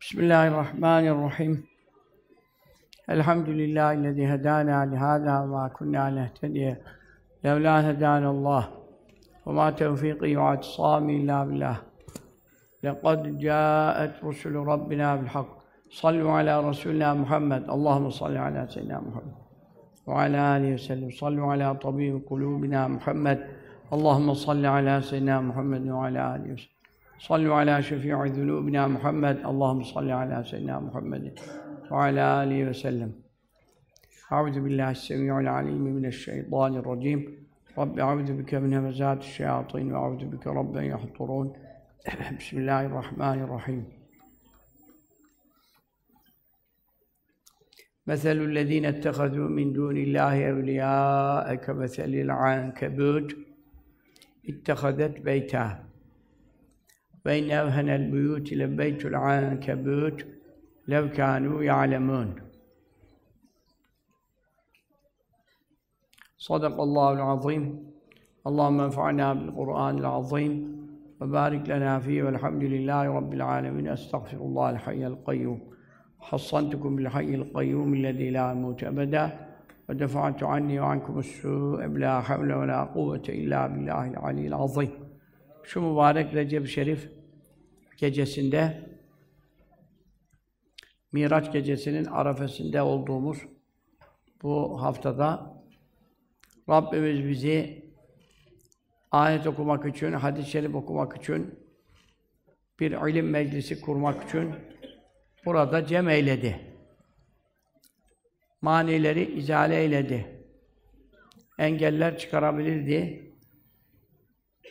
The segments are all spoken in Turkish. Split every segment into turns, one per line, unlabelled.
بسم الله الرحمن الرحيم. الحمد لله الذي هدانا لهذا وما كنا لنهتدي لولا هدانا الله. وما توفيقي واعتصامي إلا بالله. لقد جاءت رسل ربنا بالحق. صلوا على رسولنا محمد. اللهم صل على سيدنا محمد. وعلى آله وسلم. صلوا على طبيب قلوبنا محمد. اللهم صل على سيدنا محمد وعلى آله وسلم. صلوا على شفيع ذنوبنا محمد. اللهم صل على سيدنا محمد وعلى آله وسلم. أعوذ بالله السميع العليم من الشيطان الرجيم. رب أعوذ بك من همزات الشياطين وأعوذ بك رب أن يحضرون. بسم الله الرحمن الرحيم. مثل الذين اتخذوا من دون الله أولياء كمثل العنكبوت. اتخذت بيتا وإن أوهن البيوت لبيت العنكبوت لو كانوا يعلمون. صدق الله العظيم. اللهم انفعنا بالقرآن العظيم وبارك لنا فيه والحمد لله رب العالمين. أستغفر الله الحي القيوم. حصنتكم بالحي القيوم الذي لا يموت أبدا ودفعت عني وعنكم السوء بلا حول ولا قوة إلا بالله العلي العظيم. Şu mübarek Recep Şerif gecesinde Miraç gecesinin arafesinde olduğumuz bu haftada Rabbimiz bizi ayet okumak için, hadis-i şerif okumak için, bir ilim meclisi kurmak için burada cem eyledi. Manileri izale eyledi. Engeller çıkarabilirdi.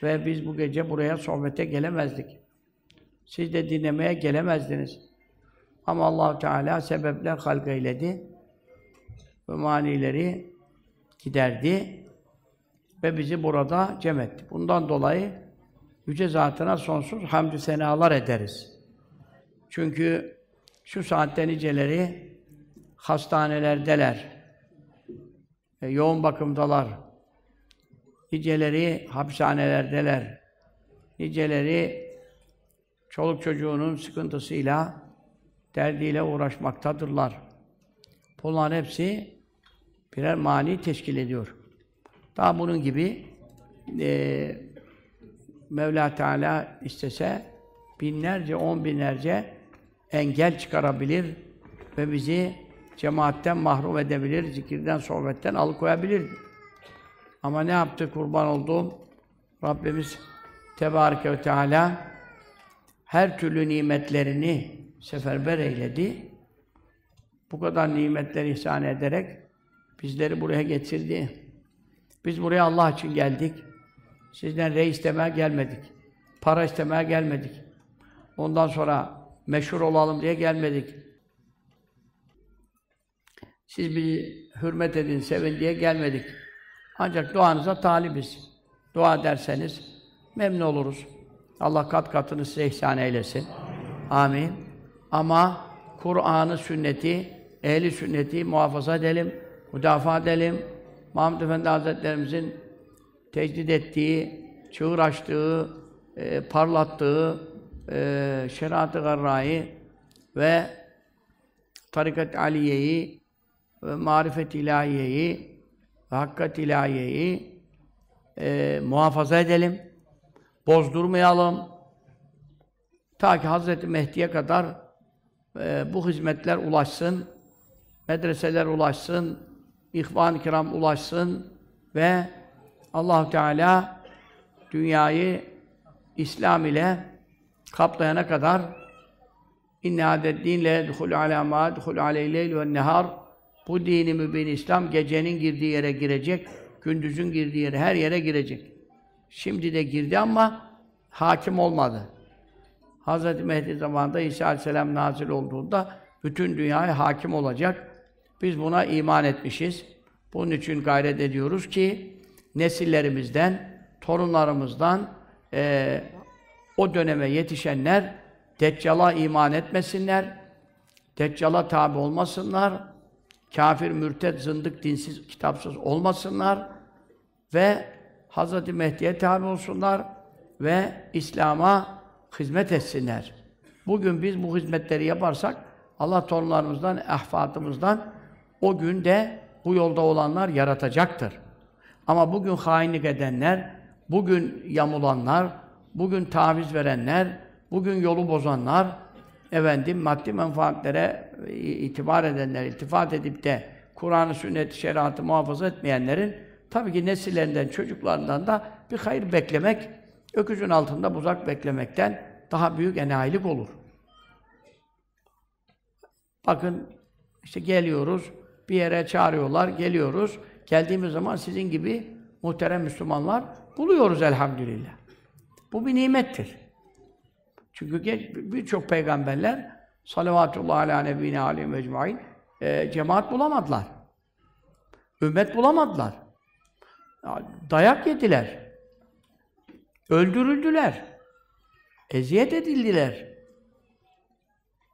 Ve biz bu gece buraya sohbete gelemezdik. Siz de dinlemeye gelemezdiniz. Ama allah Teala sebepler halk eyledi. Ve manileri giderdi. Ve bizi burada cem etti. Bundan dolayı Yüce Zatına sonsuz hamdü senalar ederiz. Çünkü şu saatte niceleri hastanelerdeler. E, yoğun bakımdalar. Niceleri hapishanelerdeler. Niceleri çoluk çocuğunun sıkıntısıyla, derdiyle uğraşmaktadırlar. Bunların hepsi birer mani teşkil ediyor. Daha bunun gibi e, Mevla Teala istese binlerce, on binlerce engel çıkarabilir ve bizi cemaatten mahrum edebilir, zikirden, sohbetten alıkoyabilir. Ama ne yaptı kurban olduğum? Rabbimiz Tebareke ve Teala her türlü nimetlerini seferber eyledi. Bu kadar nimetler ihsan ederek bizleri buraya getirdi. Biz buraya Allah için geldik. Sizden rey istemeye gelmedik. Para istemeye gelmedik. Ondan sonra meşhur olalım diye gelmedik. Siz bir hürmet edin, sevin diye gelmedik. Ancak duanıza talibiz. Dua ederseniz memnun oluruz. Allah kat katını size ihsan eylesin. Amin. Ama Kur'an'ı, sünneti, ehli sünneti muhafaza edelim, müdafaa edelim. Mahmud Efendi Hazretlerimizin tecdid ettiği, çığır açtığı, e, parlattığı e, şeriat-ı garrayı ve tarikat aliyeyi ve marifet ilahiyeyi ve hakkat ilahiyeyi e, muhafaza edelim, bozdurmayalım. Ta ki Hazreti Mehdi'ye kadar e, bu hizmetler ulaşsın, medreseler ulaşsın, ihvan-ı kiram ulaşsın ve allah Teala dünyayı İslam ile kaplayana kadar inne adet dinle duhul ala ma duhul aleyleyle ve nehar bu dini mübin İslam gecenin girdiği yere girecek, gündüzün girdiği yere, her yere girecek. Şimdi de girdi ama hakim olmadı. Hz. Mehdi zamanında İsa Aleyhisselam nazil olduğunda bütün dünyaya hakim olacak. Biz buna iman etmişiz. Bunun için gayret ediyoruz ki nesillerimizden, torunlarımızdan e, o döneme yetişenler Deccal'a iman etmesinler, Deccal'a tabi olmasınlar, kafir, mürted, zındık, dinsiz, kitapsız olmasınlar ve Hz. Mehdi'ye tabi olsunlar ve İslam'a hizmet etsinler. Bugün biz bu hizmetleri yaparsak Allah torunlarımızdan, ahfatımızdan o gün de bu yolda olanlar yaratacaktır. Ama bugün hainlik edenler, bugün yamulanlar, bugün taviz verenler, bugün yolu bozanlar, efendim maddi menfaatlere itibar edenler, iltifat edip de Kur'an-ı sünnet şeriatı muhafaza etmeyenlerin tabii ki nesillerinden, çocuklarından da bir hayır beklemek, öküzün altında buzak beklemekten daha büyük enayilik olur. Bakın işte geliyoruz, bir yere çağırıyorlar, geliyoruz. Geldiğimiz zaman sizin gibi muhterem Müslümanlar buluyoruz elhamdülillah. Bu bir nimettir. Çünkü birçok peygamberler salavatullah ala nebine aleyhi mecmain e, cemaat bulamadılar. Ümmet bulamadılar. Dayak yediler. Öldürüldüler. Eziyet edildiler.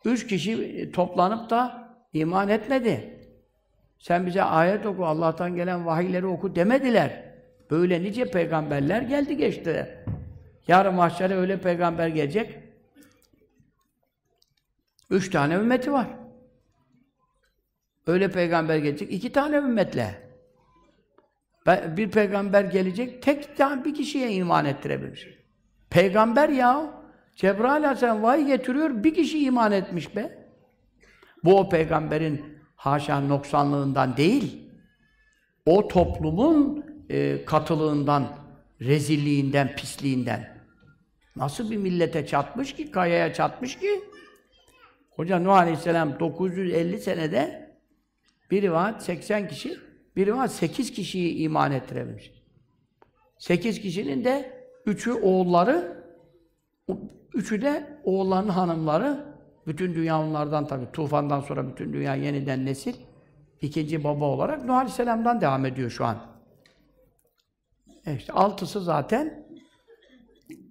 Üç kişi toplanıp da iman etmedi. Sen bize ayet oku, Allah'tan gelen vahiyleri oku demediler. Böyle nice peygamberler geldi geçti. Yarın mahşere öyle peygamber gelecek. Üç tane ümmeti var. Öyle peygamber gelecek, iki tane ümmetle. Bir peygamber gelecek, tek tane bir kişiye iman ettirebilir. Peygamber ya, Cebrail Aleyhisselam vahiy getiriyor, bir kişi iman etmiş be. Bu o peygamberin haşa noksanlığından değil, o toplumun e, katılığından, rezilliğinden, pisliğinden. Nasıl bir millete çatmış ki, kayaya çatmış ki? Hocam Nuh Aleyhisselam 950 senede bir rivayet 80 kişi, bir rivayet 8 kişiyi iman ettirebilmiş. 8 kişinin de üçü oğulları, üçü de oğulların hanımları. Bütün dünya onlardan tabii. Tufandan sonra bütün dünya yeniden nesil. ikinci baba olarak Nuh Aleyhisselam'dan devam ediyor şu an. E işte altısı zaten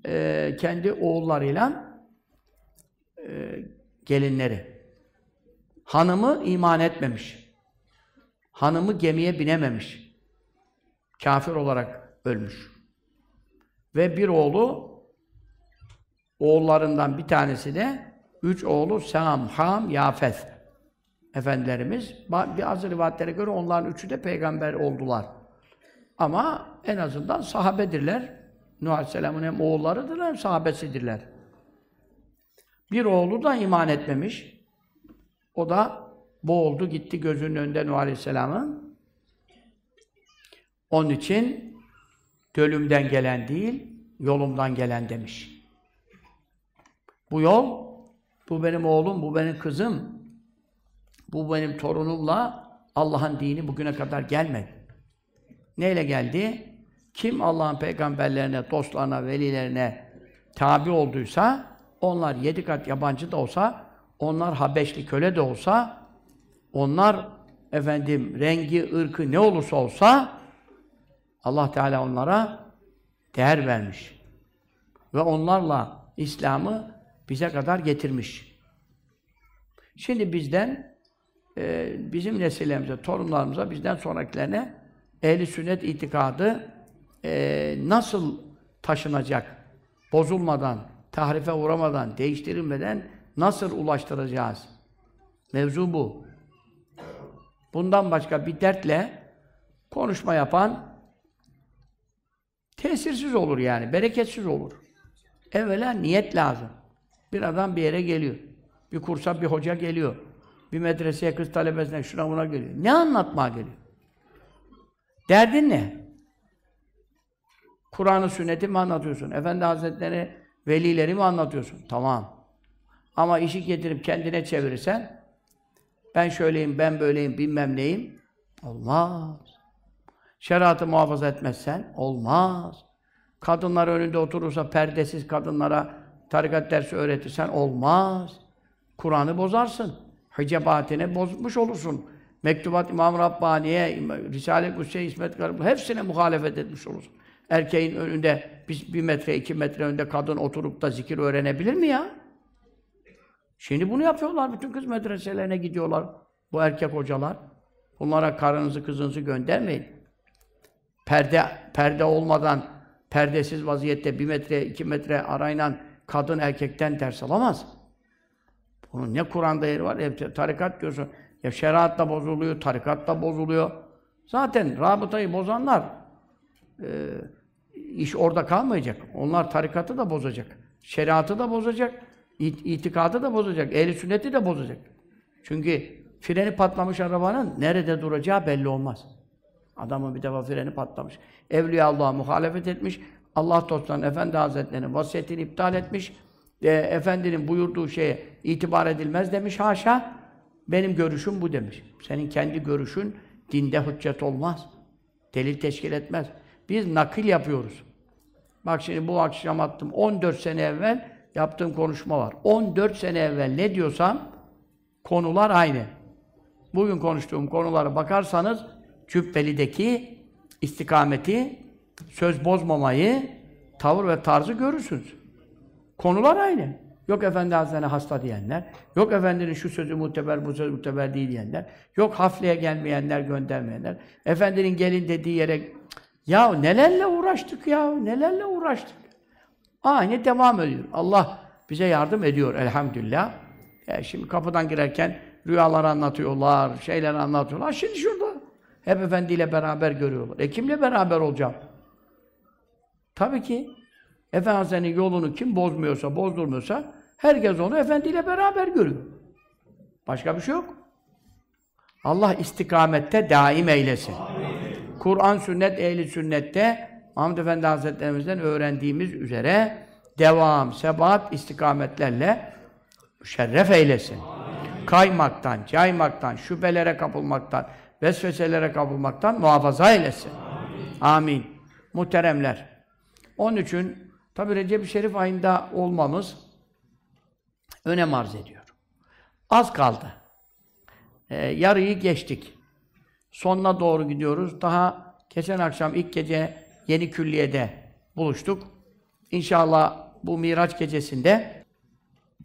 e, kendi oğullarıyla e, gelinleri. Hanımı iman etmemiş. Hanımı gemiye binememiş. Kafir olarak ölmüş. Ve bir oğlu oğullarından bir tanesi de üç oğlu Sam, Ham, Yafes efendilerimiz. Bazı rivayetlere göre onların üçü de peygamber oldular. Ama en azından sahabedirler. Nuh Aleyhisselam'ın hem oğullarıdırlar hem sahabesidirler. Bir oğlu da iman etmemiş. O da boğuldu, gitti gözünün önünde Nuh Aleyhisselam'ın. Onun için gölümden gelen değil, yolumdan gelen demiş. Bu yol, bu benim oğlum, bu benim kızım, bu benim torunumla Allah'ın dini bugüne kadar gelmedi. Neyle geldi? Kim Allah'ın peygamberlerine, dostlarına, velilerine tabi olduysa, onlar yedi kat yabancı da olsa, onlar Habeşli köle de olsa, onlar efendim rengi, ırkı ne olursa olsa Allah Teala onlara değer vermiş. Ve onlarla İslam'ı bize kadar getirmiş. Şimdi bizden e, bizim nesillerimize, torunlarımıza, bizden sonrakilerine ehli sünnet itikadı e, nasıl taşınacak? Bozulmadan, tahrife uğramadan, değiştirilmeden nasıl ulaştıracağız? Mevzu bu. Bundan başka bir dertle konuşma yapan tesirsiz olur yani, bereketsiz olur. Evvela niyet lazım. Bir adam bir yere geliyor. Bir kursa bir hoca geliyor. Bir medreseye kız talebesine şuna buna geliyor. Ne anlatmaya geliyor? Derdin ne? Kur'an'ı sünneti mi anlatıyorsun? Efendi Hazretleri velileri mi anlatıyorsun? Tamam. Ama işi getirip kendine çevirirsen ben şöyleyim, ben böyleyim, bilmem neyim. Olmaz. Şeriatı muhafaza etmezsen olmaz. Kadınlar önünde oturursa perdesiz kadınlara tarikat dersi öğretirsen olmaz. Kur'an'ı bozarsın. Hicabatine bozmuş olursun. Mektubat İmam Rabbani'ye, Risale-i Kutse, İsmet Garip, hepsine muhalefet etmiş olursun. Erkeğin önünde, bir metre, iki metre önünde kadın oturup da zikir öğrenebilir mi ya? Şimdi bunu yapıyorlar. Bütün kız medreselerine gidiyorlar. Bu erkek hocalar. Bunlara karınızı, kızınızı göndermeyin. Perde, perde olmadan, perdesiz vaziyette bir metre, iki metre arayla kadın erkekten ders alamaz. Bunun ne Kur'an'da yeri var, hep tarikat diyorsun. Ya şeriat da bozuluyor, tarikat da bozuluyor. Zaten rabıtayı bozanlar e, iş orada kalmayacak. Onlar tarikatı da bozacak. Şeriatı da bozacak. İt- itikadı da bozacak. Ehli sünneti de bozacak. Çünkü freni patlamış arabanın nerede duracağı belli olmaz. Adamın bir defa freni patlamış. Evliya Allah'a muhalefet etmiş. Allah dostlarının Efendi Hazretleri'nin vasiyetini iptal etmiş. E, Efendinin buyurduğu şeye itibar edilmez demiş haşa. Benim görüşüm bu demiş. Senin kendi görüşün dinde hüccet olmaz. Delil teşkil etmez. Biz nakil yapıyoruz. Bak şimdi bu akşam attım. 14 sene evvel yaptığım konuşma var. 14 sene evvel ne diyorsam konular aynı. Bugün konuştuğum konulara bakarsanız Cübbeli'deki istikameti, söz bozmamayı, tavır ve tarzı görürsünüz. Konular aynı. Yok Efendi Hazretleri hasta diyenler, yok Efendinin şu sözü muteber, bu söz muteber değil diyenler, yok hafleye gelmeyenler, göndermeyenler, Efendinin gelin dediği yere... Ya nelerle uğraştık ya, nelerle uğraştık. Aynı devam ediyor. Allah bize yardım ediyor elhamdülillah. E şimdi kapıdan girerken rüyalar anlatıyorlar, şeyler anlatıyorlar. Şimdi şurada. Hep efendiyle beraber görüyorlar. E kimle beraber olacağım? Tabii ki Efendi Hazretleri'nin yolunu kim bozmuyorsa, bozdurmuyorsa herkes onu efendiyle beraber görüyor. Başka bir şey yok. Allah istikamette daim eylesin. Kur'an, sünnet, ehli sünnette Muhammed Efendi Hazretlerimizden öğrendiğimiz üzere devam, sebat, istikametlerle şerref eylesin. Kaymaktan, caymaktan, şüphelere kapılmaktan, vesveselere kapılmaktan muhafaza eylesin. Amin. Muhteremler. Onun için tabi Recep-i Şerif ayında olmamız önem arz ediyor. Az kaldı. Ee, yarıyı geçtik. Sonuna doğru gidiyoruz. Daha geçen akşam ilk gece yeni külliyede buluştuk. İnşallah bu Miraç gecesinde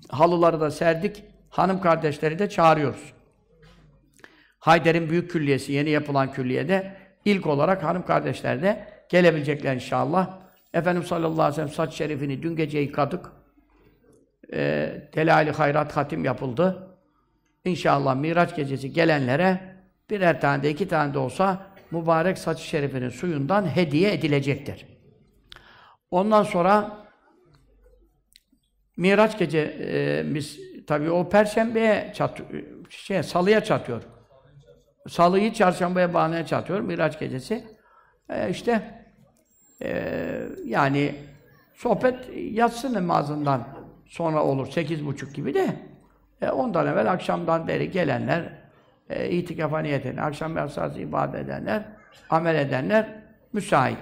halıları da serdik. Hanım kardeşleri de çağırıyoruz. Hayder'in büyük külliyesi, yeni yapılan külliyede ilk olarak hanım kardeşler de gelebilecekler inşallah. Efendimiz sallallahu aleyhi ve sellem saç şerifini dün gece yıkadık. E, Delali hayrat hatim yapıldı. İnşallah Miraç gecesi gelenlere birer tane de iki tane de olsa mübarek saç şerifinin suyundan hediye edilecektir. Ondan sonra Miraç gecemiz tabii o perşembeye çat şey salıya çatıyor. Salıyı çarşambaya bağlamaya çatıyor Miraç gecesi. E işte e, yani sohbet yatsı namazından sonra olur. Sekiz buçuk gibi de e, ondan evvel akşamdan beri gelenler e, itikafa niyet eden, akşam esası ibadet edenler, amel edenler müsait.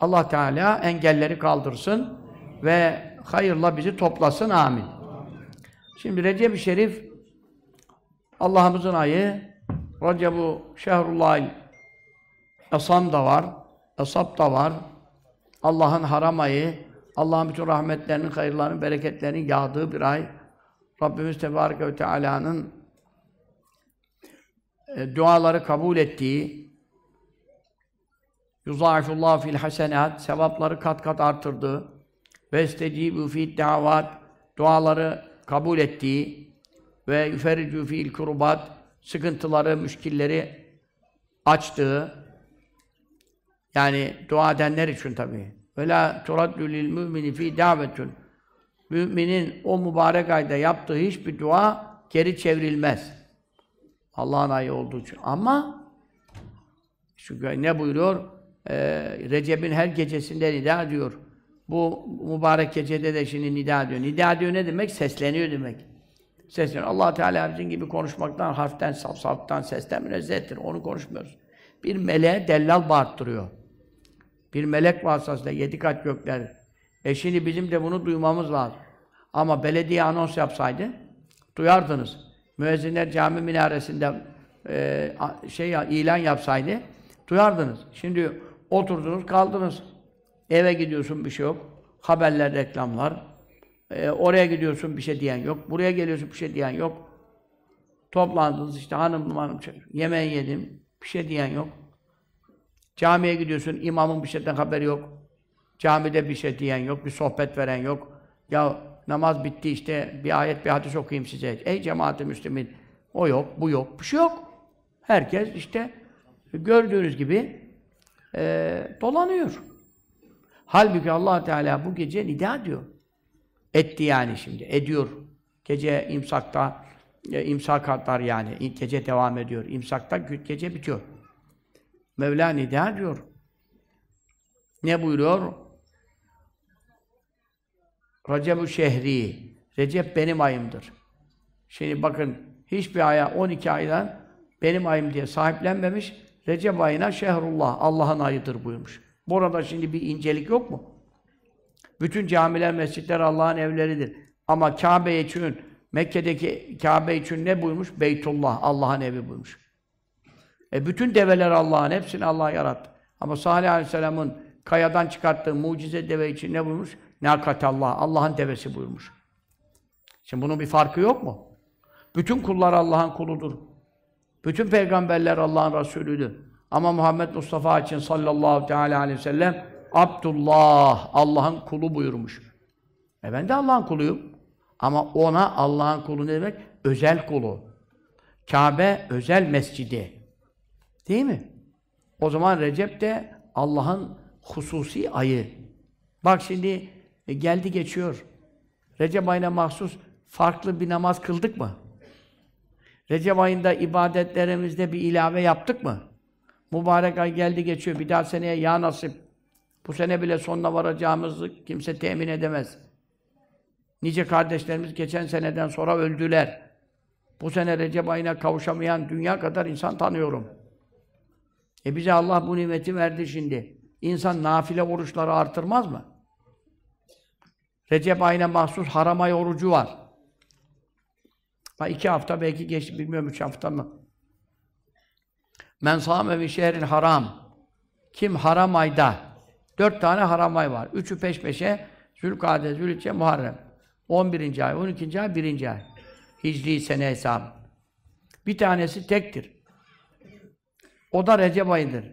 Allah Teala engelleri kaldırsın ve hayırla bizi toplasın. Amin. Şimdi Recep-i Şerif Allah'ımızın ayı Recep-u Şehrullahil Esam da var, Esap da var. Allah'ın haram ayı, Allah'ın bütün rahmetlerinin, hayırlarının, bereketlerinin yağdığı bir ay. Rabbimiz Tebareke ve Teala'nın e, duaları kabul ettiği, yuzâifullah fil hasenat, sevapları kat kat artırdığı ve estecîbü fîd davat, duaları kabul ettiği ve yüfericü fiil kurubat, sıkıntıları, müşkilleri açtığı, yani dua edenler için tabii. Ve la turaddu lil mümini fi davetun. Müminin o mübarek ayda yaptığı hiçbir dua geri çevrilmez. Allah'ın ayı olduğu için. Ama çünkü ne buyuruyor? Ee, Recep'in her gecesinde nida ediyor. Bu mübarek gecede de şimdi nida ediyor. Nida ediyor ne demek? Sesleniyor demek. Sesleniyor. allah Teala bizim gibi konuşmaktan, harften, safsaftan, sesten münezzehtir. Onu konuşmuyoruz. Bir meleğe dellal bağırttırıyor. Bir melek vasıtasıyla yedi kat gökler. E şimdi bizim de bunu duymamız lazım. Ama belediye anons yapsaydı, duyardınız. Müezzinler cami minaresinde e, şey ilan yapsaydı, duyardınız. Şimdi oturdunuz, kaldınız. Eve gidiyorsun bir şey yok. Haberler, reklamlar. E, oraya gidiyorsun bir şey diyen yok. Buraya geliyorsun bir şey diyen yok. Toplandınız işte hanım hanım yemeği yedim. Bir şey diyen yok. Camiye gidiyorsun, imamın bir şeyden haberi yok. Camide bir şey diyen yok, bir sohbet veren yok. Ya namaz bitti işte bir ayet bir hadis okuyayım size. Ey cemaat-i müslümin o yok, bu yok, bir şey yok. Herkes işte gördüğünüz gibi e, dolanıyor. Halbuki allah Teala bu gece nida diyor. Etti yani şimdi, ediyor. Gece imsakta, e, imsak kadar yani, gece devam ediyor. İmsakta gece bitiyor. Mevla nida diyor. Ne buyuruyor? Recep-ü şehri. Recep benim ayımdır. Şimdi bakın hiçbir aya 12 aydan benim ayım diye sahiplenmemiş. Recep ayına şehrullah, Allah'ın ayıdır buyurmuş. Burada şimdi bir incelik yok mu? Bütün camiler, mescitler Allah'ın evleridir. Ama Kabe için, Mekke'deki Kabe için ne buymuş? Beytullah, Allah'ın evi buymuş. E bütün develer Allah'ın, hepsini Allah yarattı. Ama Salih Aleyhisselam'ın kayadan çıkarttığı mucize deve için ne buyurmuş? Allah, Allah'ın devesi buyurmuş. Şimdi bunun bir farkı yok mu? Bütün kullar Allah'ın kuludur. Bütün peygamberler Allah'ın Resulüdür. Ama Muhammed Mustafa için sallallahu teala aleyhi ve sellem Abdullah, Allah'ın kulu buyurmuş. E ben de Allah'ın kuluyum. Ama ona Allah'ın kulu ne demek? Özel kulu. Kabe özel mescidi. Değil mi? O zaman Recep de Allah'ın hususi ayı. Bak şimdi e, geldi geçiyor. Recep ayına mahsus farklı bir namaz kıldık mı? Recep ayında ibadetlerimizde bir ilave yaptık mı? Mübarek ay geldi geçiyor. Bir daha seneye ya nasip. Bu sene bile sonuna varacağımızı kimse temin edemez. Nice kardeşlerimiz geçen seneden sonra öldüler. Bu sene Recep ayına kavuşamayan dünya kadar insan tanıyorum. E bize Allah bu nimeti verdi şimdi. İnsan nafile oruçları artırmaz mı? Recep ayına mahsus haram ay orucu var. Ha iki hafta belki geçti, bilmiyorum üç hafta mı? Men sâme bir şehrin haram. Kim haram ayda? Dört tane haram ay var. Üçü peş peşe Zülkade, Zülhicce, Muharrem. 11. ay, 12. ay, 1. ay. Hicri sene hesabı. Bir tanesi tektir. O da Recep ayıdır.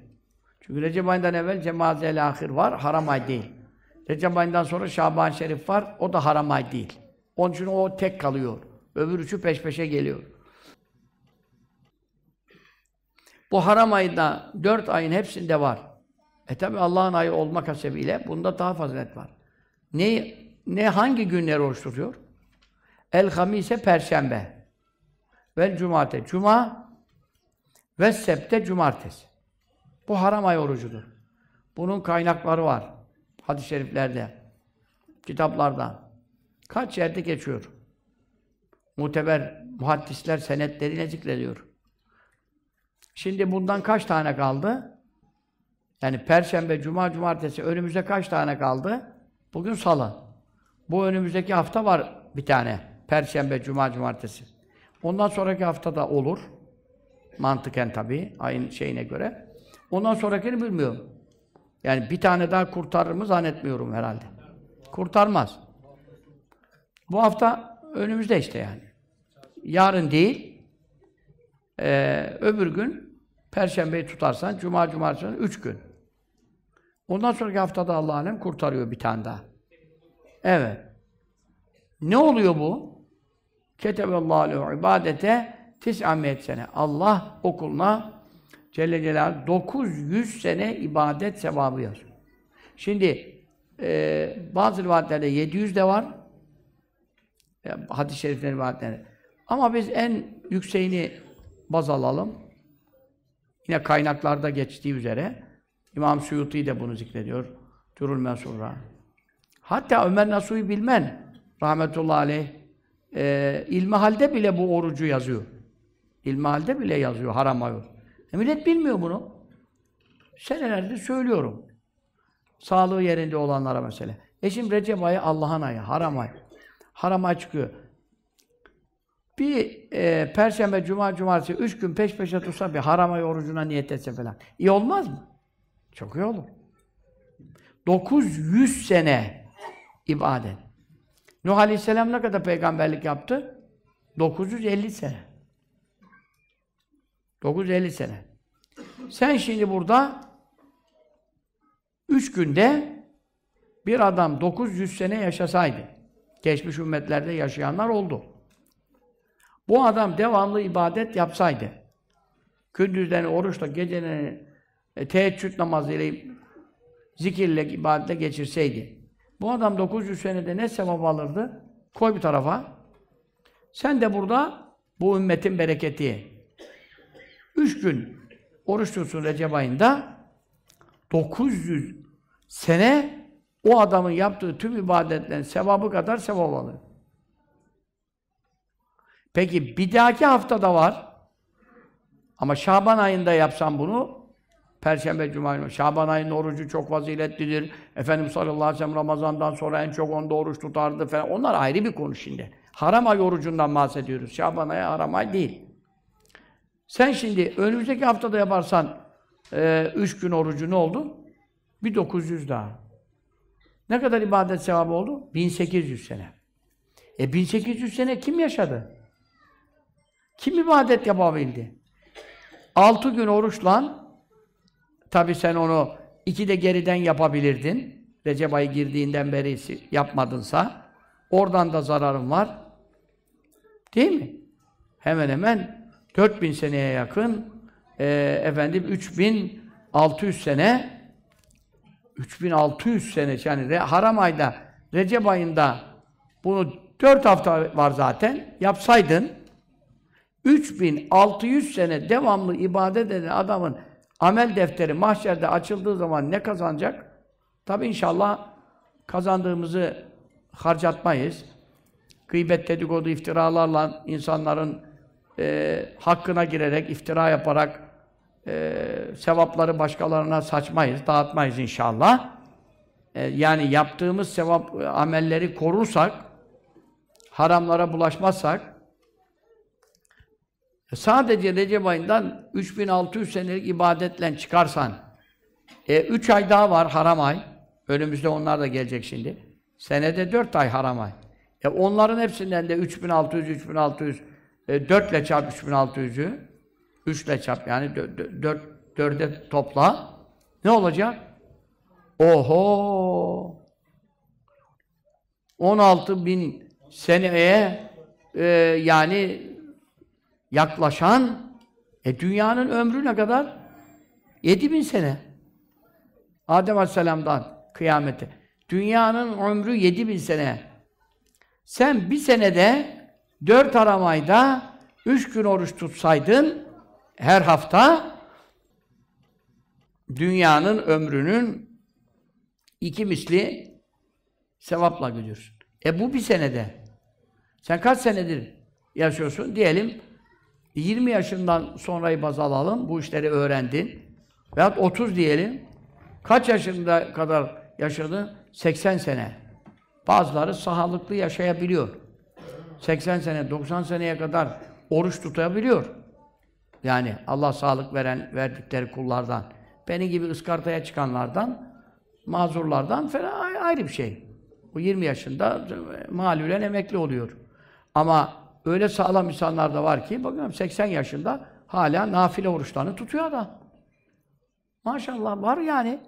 Çünkü Recep ayından evvel Cemazel ahir var, haram ay değil. Recep ayından sonra Şaban Şerif var, o da haram ay değil. Onun için o tek kalıyor. Öbür üçü peş peşe geliyor. Bu haram ayında dört ayın hepsinde var. E tabi Allah'ın ayı olmak hasebiyle bunda daha fazilet var. Ne, ne hangi günler oruç tutuyor? El hamise perşembe. Vel cumate cuma ve septe cumartesi. Bu haram ay orucudur. Bunun kaynakları var. Hadis-i şeriflerde, kitaplarda. Kaç yerde geçiyor. Muteber muhaddisler senetleriyle zikrediyor. Şimdi bundan kaç tane kaldı? Yani Perşembe, Cuma, Cumartesi önümüzde kaç tane kaldı? Bugün Salı. Bu önümüzdeki hafta var bir tane. Perşembe, Cuma, Cumartesi. Ondan sonraki hafta da olur. Mantıken tabii, ayın şeyine göre. Ondan sonrakini bilmiyorum. Yani bir tane daha kurtarır mı zannetmiyorum herhalde. Kurtarmaz. Bu hafta önümüzde işte yani. Yarın değil, ee, öbür gün Perşembeyi tutarsan, Cuma, Cumartesi, üç gün. Ondan sonraki haftada Allah alem kurtarıyor bir tane daha. Evet. Ne oluyor bu? Keteballahu ibadete tis'amiyet sene. Allah okuluna Celle Celaluhu 900 sene ibadet sevabı yazıyor. Şimdi e, bazı rivayetlerde 700 de var. E, hadis-i şeriflerin rivayetleri. Ama biz en yükseğini baz alalım. Yine kaynaklarda geçtiği üzere İmam Suyuti de bunu zikrediyor. Durul Mensur'a. Hatta Ömer Nasuhi Bilmen rahmetullahi aleyh e, ilmi halde bile bu orucu yazıyor. İlmi halde bile yazıyor haram ayı. E millet bilmiyor bunu. Senelerdir söylüyorum. Sağlığı yerinde olanlara mesela. E şimdi Recep ayı Allah'ın ayı, haram ay. Haram ay çıkıyor. Bir e, Perşembe, Cuma, Cumartesi, üç gün peş peşe tutsa bir haram ay orucuna niyet etse falan. İyi olmaz mı? Çok iyi olur. 900 sene ibadet. Nuh Aleyhisselam ne kadar peygamberlik yaptı? 950 sene. 950 sene. Sen şimdi burada üç günde bir adam 900 sene yaşasaydı, Geçmiş ümmetlerde yaşayanlar oldu. Bu adam devamlı ibadet yapsaydı, gündüzlerini oruçla, gecelerini e, teheccüd namazıyla, zikirle, ibadetle geçirseydi, bu adam 900 senede ne sevap alırdı? Koy bir tarafa. Sen de burada bu ümmetin bereketi. Üç gün oruç tutsun Recep ayında 900 sene o adamın yaptığı tüm ibadetlerin sevabı kadar sevap alır. Peki bir dahaki haftada var. Ama Şaban ayında yapsam bunu Perşembe, Cuma günü. Şaban ayının orucu çok faziletlidir. Efendimiz sallallahu aleyhi ve sellem Ramazan'dan sonra en çok onda oruç tutardı falan. Onlar ayrı bir konu şimdi. Haram ay orucundan bahsediyoruz. Şaban ayı haram ay değil. Sen şimdi önümüzdeki haftada yaparsan e, üç gün orucu ne oldu? Bir 900 daha. Ne kadar ibadet sevabı oldu? 1800 sene. E 1800 sene kim yaşadı? Kim ibadet yapabildi? 6 gün oruçla tabi sen onu iki de geriden yapabilirdin. Recep ayı girdiğinden beri yapmadınsa oradan da zararın var. Değil mi? Hemen hemen 4000 seneye yakın e, efendim 3600 sene 3600 sene yani haram ayda Recep ayında bunu 4 hafta var zaten yapsaydın 3600 sene devamlı ibadet eden adamın amel defteri mahşerde açıldığı zaman ne kazanacak? Tabi inşallah kazandığımızı harcatmayız. Gıybet, dedikodu, iftiralarla insanların e, hakkına girerek, iftira yaparak e, sevapları başkalarına saçmayız, dağıtmayız inşallah. E, yani yaptığımız sevap amelleri korursak, haramlara bulaşmazsak, e, sadece Recep ayından 3600 senelik ibadetle çıkarsan, e, 3 ay daha var haram ay. Önümüzde onlar da gelecek şimdi. Senede 4 ay haram ay. E onların hepsinden de 3600, 3600, e, 4 ile çarp 3600'ü, 3 ile çarp yani 4, 4'e topla. Ne olacak? Oho! 16 bin seneye e, yani yaklaşan e dünyanın ömrü ne kadar? 7 bin sene. Adem Aleyhisselam'dan kıyamete. Dünyanın ömrü 7 bin sene. Sen bir senede dört aramayda üç gün oruç tutsaydın her hafta dünyanın ömrünün iki misli sevapla gidiyorsun. E bu bir senede. Sen kaç senedir yaşıyorsun? Diyelim 20 yaşından sonrayı baz alalım. Bu işleri öğrendin. Veyahut 30 diyelim. Kaç yaşında kadar yaşadın? 80 sene. Bazıları sağlıklı yaşayabiliyor. 80 sene, 90 seneye kadar oruç tutabiliyor. Yani Allah sağlık veren, verdikleri kullardan. Beni gibi ıskartaya çıkanlardan, mazurlardan falan ayrı bir şey. Bu 20 yaşında malülen emekli oluyor. Ama öyle sağlam insanlar da var ki, bakıyorum 80 yaşında hala nafile oruçlarını tutuyor adam. Maşallah var yani.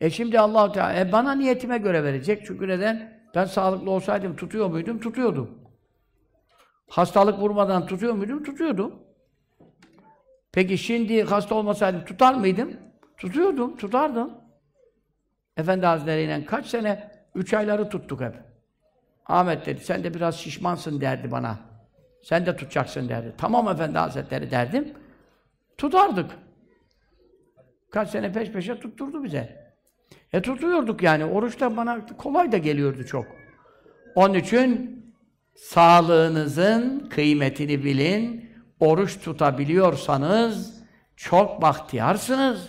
E şimdi allah Teala e bana niyetime göre verecek. Çünkü neden? Ben sağlıklı olsaydım tutuyor muydum? Tutuyordum. Hastalık vurmadan tutuyor muydum? Tutuyordum. Peki şimdi hasta olmasaydım tutar mıydım? Tutuyordum, tutardım. Efendi Hazretleri ile kaç sene? Üç ayları tuttuk hep. Ahmet dedi, sen de biraz şişmansın derdi bana. Sen de tutacaksın derdi. Tamam Efendi Hazretleri derdim. Tutardık. Kaç sene peş peşe tutturdu bize. E tutuyorduk yani. Oruç da bana kolay da geliyordu çok. Onun için sağlığınızın kıymetini bilin. Oruç tutabiliyorsanız çok bahtiyarsınız.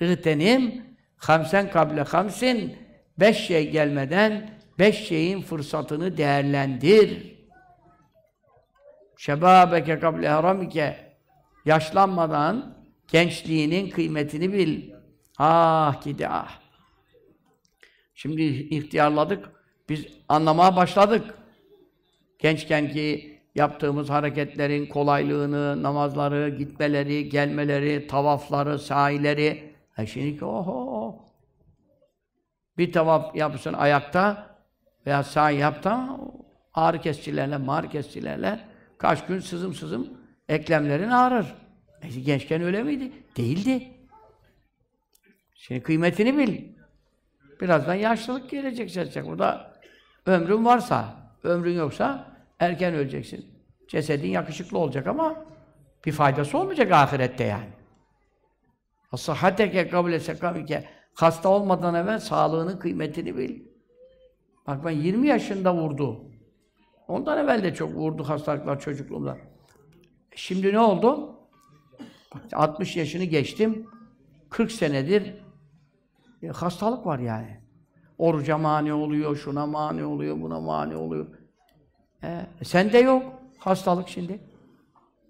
İğtenim hamsen kable hamsin beş şey gelmeden beş şeyin fırsatını değerlendir. Şebabeke kable haramike yaşlanmadan gençliğinin kıymetini bil. Ah gidi ah. Şimdi ihtiyarladık. Biz anlamaya başladık. Gençken ki yaptığımız hareketlerin kolaylığını, namazları, gitmeleri, gelmeleri, tavafları, sahileri. E şimdi oho! Bir tavaf yapsın ayakta, veya sağ yaptı ama ağrı kesicilerle, mağrı kesicilerle kaç gün sızım sızım eklemlerin ağrır. E, gençken öyle miydi? Değildi. Şimdi kıymetini bil. Birazdan yaşlılık gelecek gelecek. Bu da ömrün varsa, ömrün yoksa erken öleceksin. Cesedin yakışıklı olacak ama bir faydası olmayacak ahirette yani. Sıhhateke kabule sekamike hasta olmadan evvel sağlığının kıymetini bil. Bak ben 20 yaşında vurdu. Ondan evvel de çok vurdu hastalıklar çocukluğumda. Şimdi ne oldu? 60 yaşını geçtim. 40 senedir e, hastalık var yani. Oruca mani oluyor, şuna mani oluyor, buna mani oluyor. E, sende yok hastalık şimdi.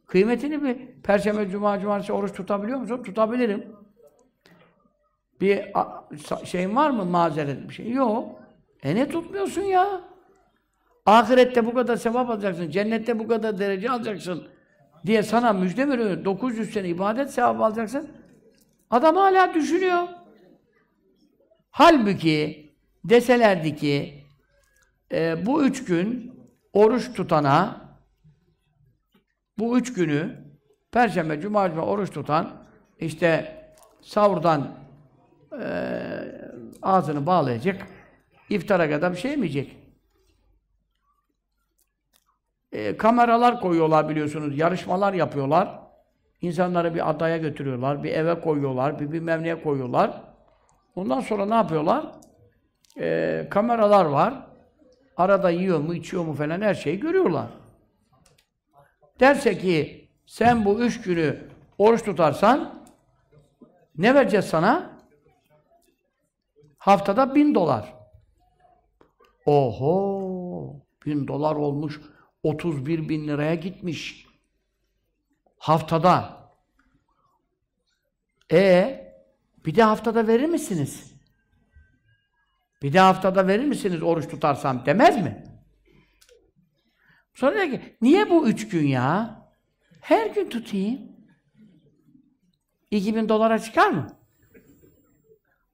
Kıymetini bir Perşembe, Cuma, Cumartesi oruç tutabiliyor musun? Tutabilirim. Bir şeyin var mı mazeret bir şey? Yok. E ne tutmuyorsun ya? Ahirette bu kadar sevap alacaksın, cennette bu kadar derece alacaksın diye sana müjde veriyor. 900 sene ibadet sevap alacaksın. Adam hala düşünüyor. Halbuki deselerdi ki e, bu üç gün oruç tutana bu üç günü Perşembe, Cuma, Cuma oruç tutan işte savurdan e, ağzını bağlayacak iftara kadar bir şey yemeyecek. E, kameralar koyuyorlar biliyorsunuz, yarışmalar yapıyorlar. İnsanları bir adaya götürüyorlar, bir eve koyuyorlar, bir bilmem neye koyuyorlar. Ondan sonra ne yapıyorlar? E, kameralar var. Arada yiyor mu, içiyor mu falan her şeyi görüyorlar. Derse ki sen bu üç günü oruç tutarsan ne vereceğiz sana? Haftada bin dolar. Oho! Bin dolar olmuş. 31 bin liraya gitmiş. Haftada. E bir de haftada verir misiniz? Bir de haftada verir misiniz oruç tutarsam demez mi? Sonra diyor ki, niye bu üç gün ya? Her gün tutayım. 2000 dolara çıkar mı?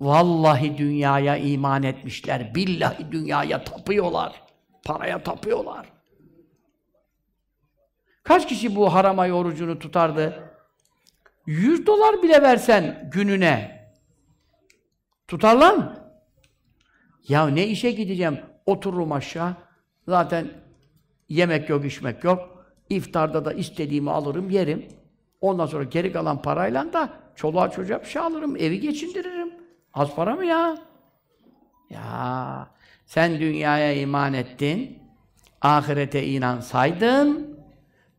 Vallahi dünyaya iman etmişler. Billahi dünyaya tapıyorlar. Paraya tapıyorlar. Kaç kişi bu harama orucunu tutardı? 100 dolar bile versen gününe tutarlar mı? Ya ne işe gideceğim? Otururum aşağı. Zaten yemek yok, içmek yok. İftarda da istediğimi alırım, yerim. Ondan sonra geri kalan parayla da çoluğa çocuğa bir şey alırım, evi geçindiririm. Az para mı ya? Ya sen dünyaya iman ettin, ahirete inansaydın,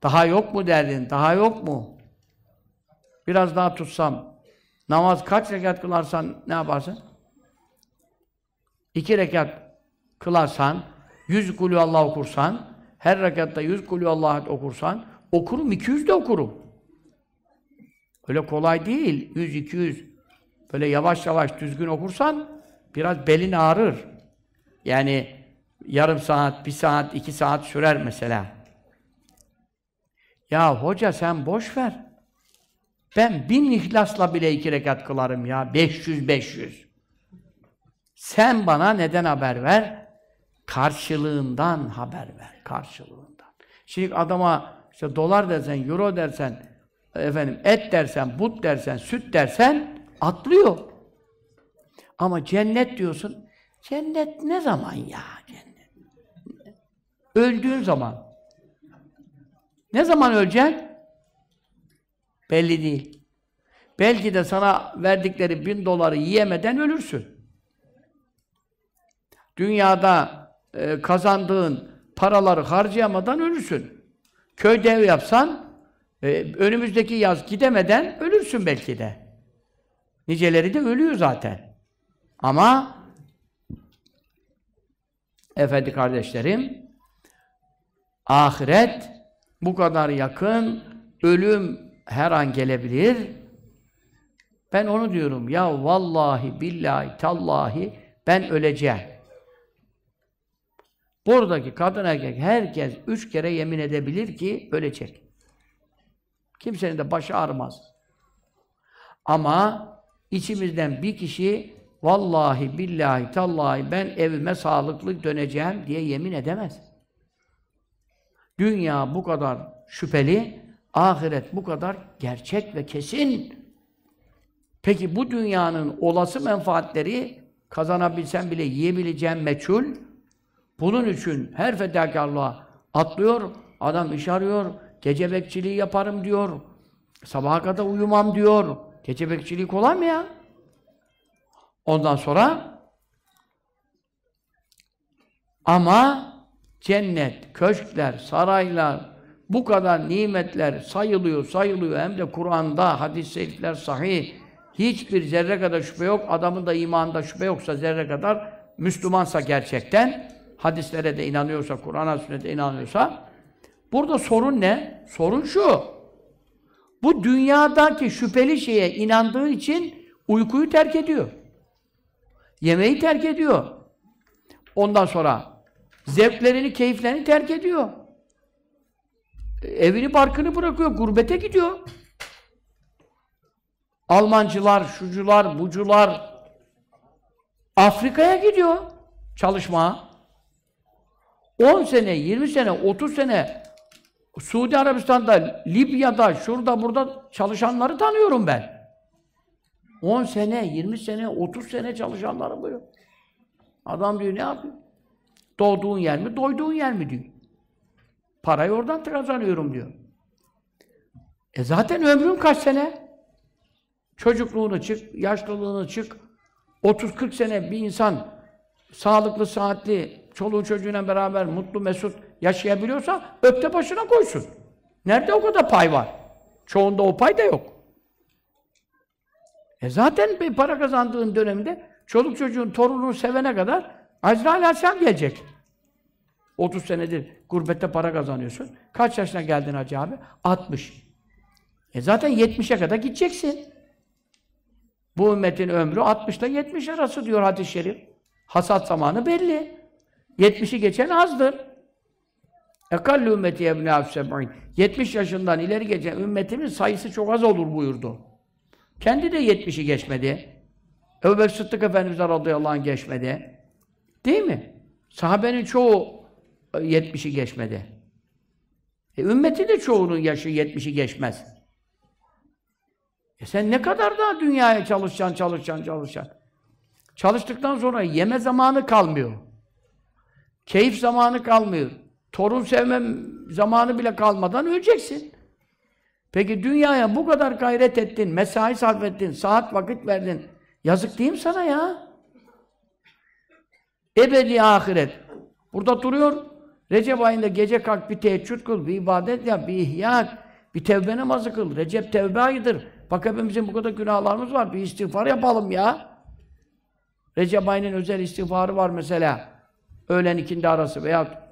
daha yok mu derdin, daha yok mu? Biraz daha tutsam, namaz kaç rekat kılarsan ne yaparsın? İki rekat kılarsan, yüz kulü Allah okursan, her rekatta yüz kulü Allah okursan, okurum, iki yüz de okurum. Öyle kolay değil, yüz, iki yüz. Böyle yavaş yavaş düzgün okursan, biraz belin ağrır. Yani yarım saat, bir saat, iki saat sürer mesela. Ya hoca sen boş ver. Ben bin ihlasla bile iki rekat kılarım ya. 500 500. Sen bana neden haber ver? Karşılığından haber ver. Karşılığından. Şimdi adama işte dolar dersen, euro dersen, efendim et dersen, but dersen, süt dersen atlıyor. Ama cennet diyorsun. Cennet ne zaman ya cennet? Öldüğün zaman. Ne zaman öleceksin? Belli değil. Belki de sana verdikleri bin doları yiyemeden ölürsün. Dünyada e, kazandığın paraları harcayamadan ölürsün. Köyde ev yapsan, e, önümüzdeki yaz gidemeden ölürsün belki de. Niceleri de ölüyor zaten. Ama efendi kardeşlerim, ahiret bu kadar yakın, ölüm her an gelebilir. Ben onu diyorum, ya vallahi, billahi, tallahi ben öleceğim. Buradaki kadın erkek herkes üç kere yemin edebilir ki ölecek. Kimsenin de başı ağrımaz. Ama içimizden bir kişi vallahi billahi tallahi ben evime sağlıklı döneceğim diye yemin edemez. Dünya bu kadar şüpheli, ahiret bu kadar gerçek ve kesin. Peki bu dünyanın olası menfaatleri kazanabilsen bile yiyebileceğin meçhul. Bunun için her fedakarlığa atlıyor, adam iş arıyor, gece bekçiliği yaparım diyor, sabaha kadar uyumam diyor. Gece bekçiliği kolay mı ya? Ondan sonra ama cennet, köşkler, saraylar, bu kadar nimetler sayılıyor, sayılıyor. Hem de Kur'an'da, hadis-i şerifler sahih. Hiçbir zerre kadar şüphe yok. Adamın da imanında şüphe yoksa zerre kadar Müslümansa gerçekten, hadislere de inanıyorsa, Kur'an'a, sünnete inanıyorsa. Burada sorun ne? Sorun şu. Bu dünyadaki şüpheli şeye inandığı için uykuyu terk ediyor. Yemeği terk ediyor. Ondan sonra zevklerini, keyiflerini terk ediyor. Evini, barkını bırakıyor, gurbete gidiyor. Almancılar, şucular, bucular Afrika'ya gidiyor çalışmaya. 10 sene, 20 sene, 30 sene Suudi Arabistan'da, Libya'da, şurada, burada çalışanları tanıyorum ben. 10 sene, 20 sene, 30 sene çalışanları buyur. Adam diyor ne yapıyor? Doğduğun yer mi, doyduğun yer mi diyor. Parayı oradan kazanıyorum diyor. E zaten ömrün kaç sene? Çocukluğunu çık, yaşlılığını çık. 30-40 sene bir insan sağlıklı, saatli, çoluğu çocuğuyla beraber mutlu, mesut yaşayabiliyorsa öpte başına koysun. Nerede o kadar pay var? Çoğunda o pay da yok. E zaten bir para kazandığın dönemde çoluk çocuğun torununu sevene kadar Azrail Aleyhisselam gelecek. 30 senedir gurbette para kazanıyorsun. Kaç yaşına geldin Hacı abi? 60. E zaten 70'e kadar gideceksin. Bu ümmetin ömrü 60 ile 70 arası diyor hadis-i şerif. Hasat zamanı belli. 70'i geçen azdır. Ekallu ümmeti ebnâ seb'in. 70 yaşından ileri geçen ümmetimin sayısı çok az olur buyurdu. Kendi de 70'i geçmedi. Ebu Bekir Sıddık Efendimiz radıyallahu anh geçmedi. Değil mi? Sahabenin çoğu 70'i geçmedi. E, ümmeti de çoğunun yaşı 70'i geçmez. E sen ne kadar daha dünyaya çalışacaksın, çalışacaksın, çalışacaksın. Çalıştıktan sonra yeme zamanı kalmıyor. Keyif zamanı kalmıyor. Torun sevmem zamanı bile kalmadan öleceksin. Peki dünyaya bu kadar gayret ettin, mesai sarf ettin, saat vakit verdin. Yazık değil mi sana ya? Ebedi ahiret. Burada duruyor. Recep ayında gece kalk bir teheccüd kıl, bir ibadet yap, bir ihya, bir tevbe namazı kıl. Recep tevbe ayıdır. Bak hepimizin bu kadar günahlarımız var. Bir istiğfar yapalım ya. Recep ayının özel istiğfarı var mesela. Öğlen ikindi arası veya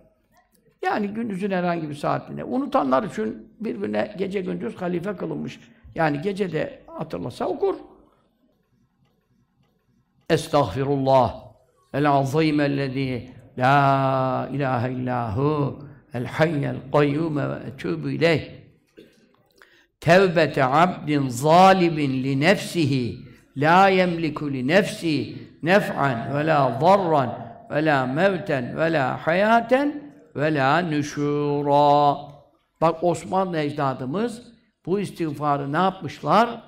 yani gündüzün herhangi bir saatinde. Unutanlar için birbirine gece gündüz halife kılınmış. Yani gece de hatırlasa okur. Estağfirullah el azim ellezî la ilahe illahu el hayyel kayyume ve etûbü ileyh tevbete abdin zalimin li nefsihi la yemliku li nefsi nef'an ve la zarran ve la mevten ve la hayaten ve la nüşura. Bak Osmanlı ecdadımız bu istiğfarı ne yapmışlar?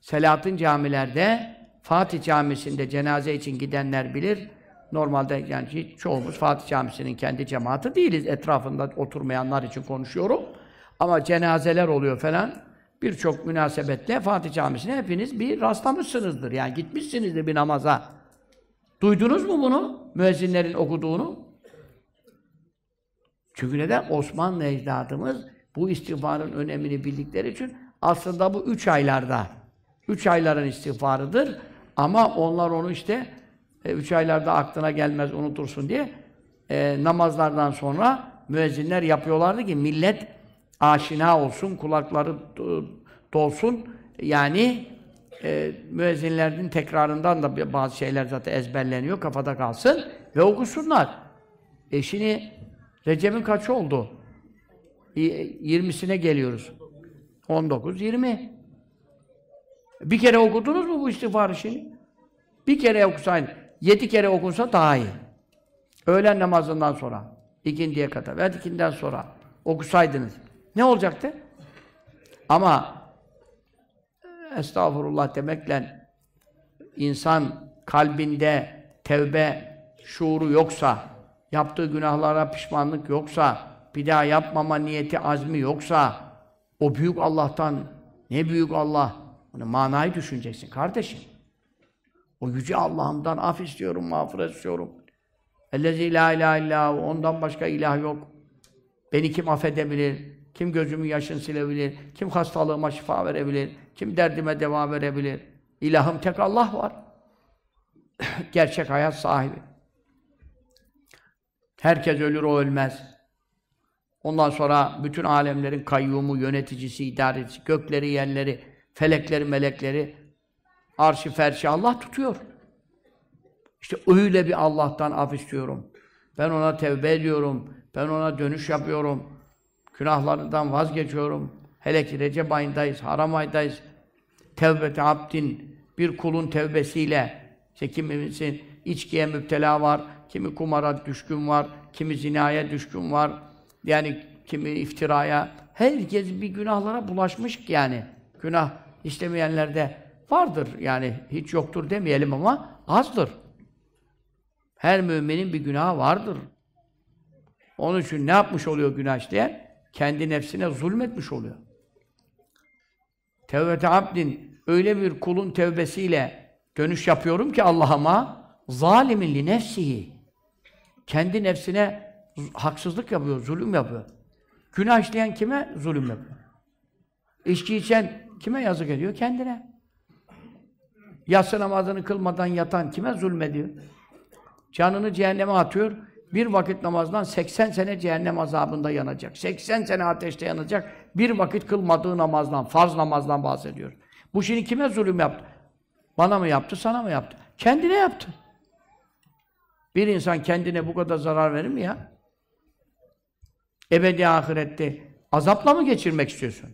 Selahattin camilerde, Fatih Camisi'nde cenaze için gidenler bilir. Normalde yani çoğumuz Fatih Camisi'nin kendi cemaati değiliz. Etrafında oturmayanlar için konuşuyorum. Ama cenazeler oluyor falan. Birçok münasebetle Fatih Camisi'ne hepiniz bir rastlamışsınızdır. Yani gitmişsinizdir bir namaza. Duydunuz mu bunu? Müezzinlerin okuduğunu? Çünkü neden? Osmanlı ecdadımız bu istiğfarın önemini bildikleri için aslında bu üç aylarda, üç ayların istiğfarıdır. Ama onlar onu işte e, üç aylarda aklına gelmez, unutursun diye e, namazlardan sonra müezzinler yapıyorlardı ki millet aşina olsun, kulakları dolsun. Yani e, müezzinlerin tekrarından da bazı şeyler zaten ezberleniyor, kafada kalsın ve okusunlar. E şimdi Recep'in kaçı oldu? 20'sine geliyoruz. 19, 20. Bir kere okudunuz mu bu istiğfarı şimdi? Bir kere okusaydın, yedi kere okunsa daha iyi. Öğlen namazından sonra, ikindiye kadar veya ikinden sonra okusaydınız. Ne olacaktı? Ama estağfurullah demekle insan kalbinde tevbe şuuru yoksa, yaptığı günahlara pişmanlık yoksa, bir daha yapmama niyeti, azmi yoksa, o büyük Allah'tan, ne büyük Allah, onu manayı düşüneceksin kardeşim. O yüce Allah'ımdan af istiyorum, mağfiret istiyorum. Ellezî la ilahe illâhu, ondan başka ilah yok. Beni kim affedebilir? Kim gözümün yaşını silebilir? Kim hastalığıma şifa verebilir? Kim derdime deva verebilir? İlahım tek Allah var. Gerçek hayat sahibi. Herkes ölür, o ölmez. Ondan sonra bütün alemlerin kayyumu, yöneticisi, idarecisi, gökleri, yerleri, felekleri, melekleri, arşı, ferşi Allah tutuyor. İşte öyle bir Allah'tan af istiyorum. Ben ona tevbe ediyorum. Ben ona dönüş yapıyorum. Günahlarından vazgeçiyorum. Hele ki Recep ayındayız, haram aydayız. Tevbeti abdin, bir kulun tevbesiyle, işte kimimizin içkiye müptela var, kimi kumara düşkün var, kimi zinaya düşkün var, yani kimi iftiraya. Herkes bir günahlara bulaşmış yani. Günah işlemeyenlerde vardır yani hiç yoktur demeyelim ama azdır. Her müminin bir günahı vardır. Onun için ne yapmış oluyor günah işleyen? Kendi nefsine zulmetmiş oluyor. Tevbete abdin öyle bir kulun tevbesiyle dönüş yapıyorum ki Allah'ıma zalimin li nefsihi. Kendi nefsine haksızlık yapıyor, zulüm yapıyor. Günah işleyen kime? Zulüm yapıyor. İçki içen kime yazık ediyor? Kendine. Yatsı namazını kılmadan yatan kime zulmediyor? Canını cehenneme atıyor. Bir vakit namazdan 80 sene cehennem azabında yanacak. 80 sene ateşte yanacak. Bir vakit kılmadığı namazdan, farz namazdan bahsediyor. Bu şimdi kime zulüm yaptı? Bana mı yaptı, sana mı yaptı? Kendine yaptı. Bir insan kendine bu kadar zarar verir mi ya? Ebedi ahirette azapla mı geçirmek istiyorsun?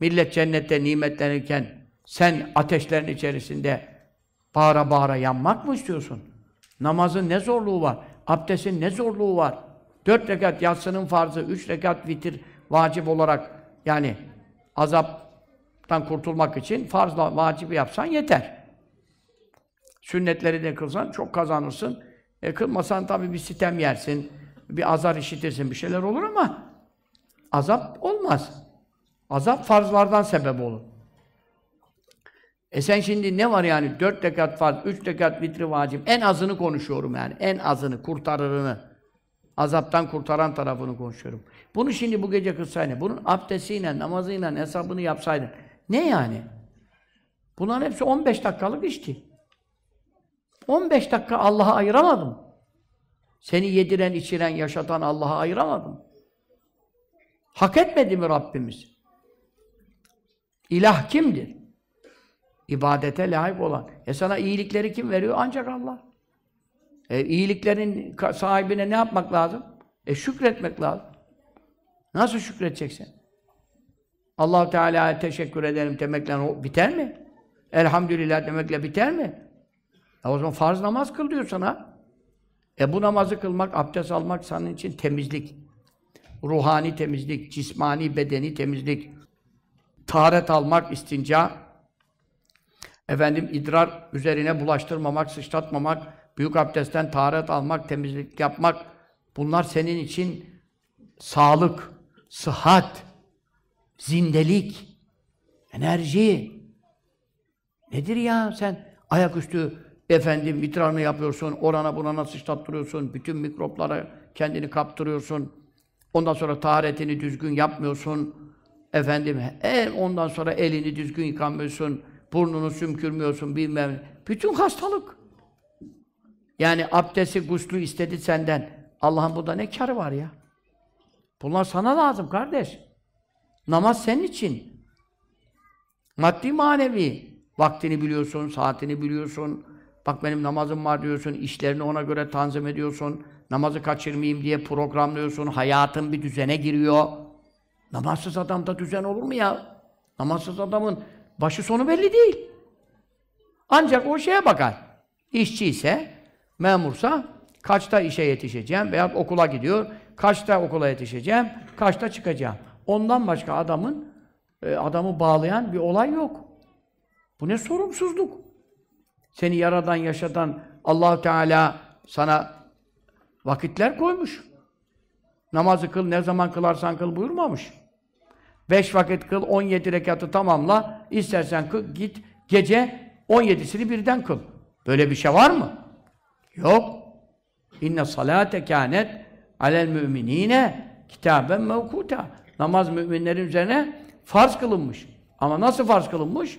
Millet cennette nimetlenirken sen ateşlerin içerisinde bağıra bağıra yanmak mı istiyorsun? Namazın ne zorluğu var? Abdestin ne zorluğu var? Dört rekat yatsının farzı, üç rekat vitir vacip olarak yani azaptan kurtulmak için farzla vacibi yapsan yeter. Sünnetleri de kılsan çok kazanırsın. E kılmasan tabii bir sitem yersin, bir azar işitirsin, bir şeyler olur ama azap olmaz. Azap farzlardan sebep olur. E sen şimdi ne var yani? Dört rekat farz, üç rekat vitri vacip. En azını konuşuyorum yani. En azını, kurtarırını. Azaptan kurtaran tarafını konuşuyorum. Bunu şimdi bu gece kılsaydın, bunun abdestiyle, namazıyla hesabını yapsaydın. Ne yani? Bunların hepsi 15 dakikalık işti. 15 dakika Allah'a ayıramadım. Seni yediren, içiren, yaşatan Allah'a ayıramadım. Hak etmedi mi Rabbimiz? İlah kimdir? İbadete layık olan. E sana iyilikleri kim veriyor? Ancak Allah. E iyiliklerin sahibine ne yapmak lazım? E şükretmek lazım. Nasıl şükredeceksin? allah Teala'ya teşekkür ederim demekle o biter mi? Elhamdülillah demekle biter mi? E o zaman farz namaz kıl diyor sana. E bu namazı kılmak, abdest almak senin için temizlik. Ruhani temizlik, cismani, bedeni temizlik. Taharet almak, istinca, efendim idrar üzerine bulaştırmamak, sıçratmamak, büyük abdestten taharet almak, temizlik yapmak, bunlar senin için sağlık, sıhhat, zindelik, enerji. Nedir ya sen ayaküstü efendim idrarını yapıyorsun, orana burana sıçrattırıyorsun, bütün mikroplara kendini kaptırıyorsun. Ondan sonra taharetini düzgün yapmıyorsun. Efendim, e, ondan sonra elini düzgün yıkamıyorsun burnunu sümkürmüyorsun bilmem. Bütün hastalık. Yani abdesti, guslü istedi senden. Allah'ın burada ne karı var ya? Bunlar sana lazım kardeş. Namaz senin için. Maddi manevi. Vaktini biliyorsun, saatini biliyorsun. Bak benim namazım var diyorsun, işlerini ona göre tanzim ediyorsun. Namazı kaçırmayayım diye programlıyorsun. Hayatın bir düzene giriyor. Namazsız adamda düzen olur mu ya? Namazsız adamın Başı sonu belli değil. Ancak o şeye bakar. İşçi ise, memursa kaçta işe yetişeceğim veya okula gidiyor, kaçta okula yetişeceğim, kaçta çıkacağım. Ondan başka adamın e, adamı bağlayan bir olay yok. Bu ne sorumsuzluk? Seni yaradan, yaşadan allah Teala sana vakitler koymuş. Namazı kıl, ne zaman kılarsan kıl buyurmamış. Beş vakit kıl, on yedi rekatı tamamla. İstersen kıl, git gece on yedisini birden kıl. Böyle bir şey var mı? Yok. İnne salate kânet alel müminine kitaben mevkuta. Namaz müminlerin üzerine farz kılınmış. Ama nasıl farz kılınmış?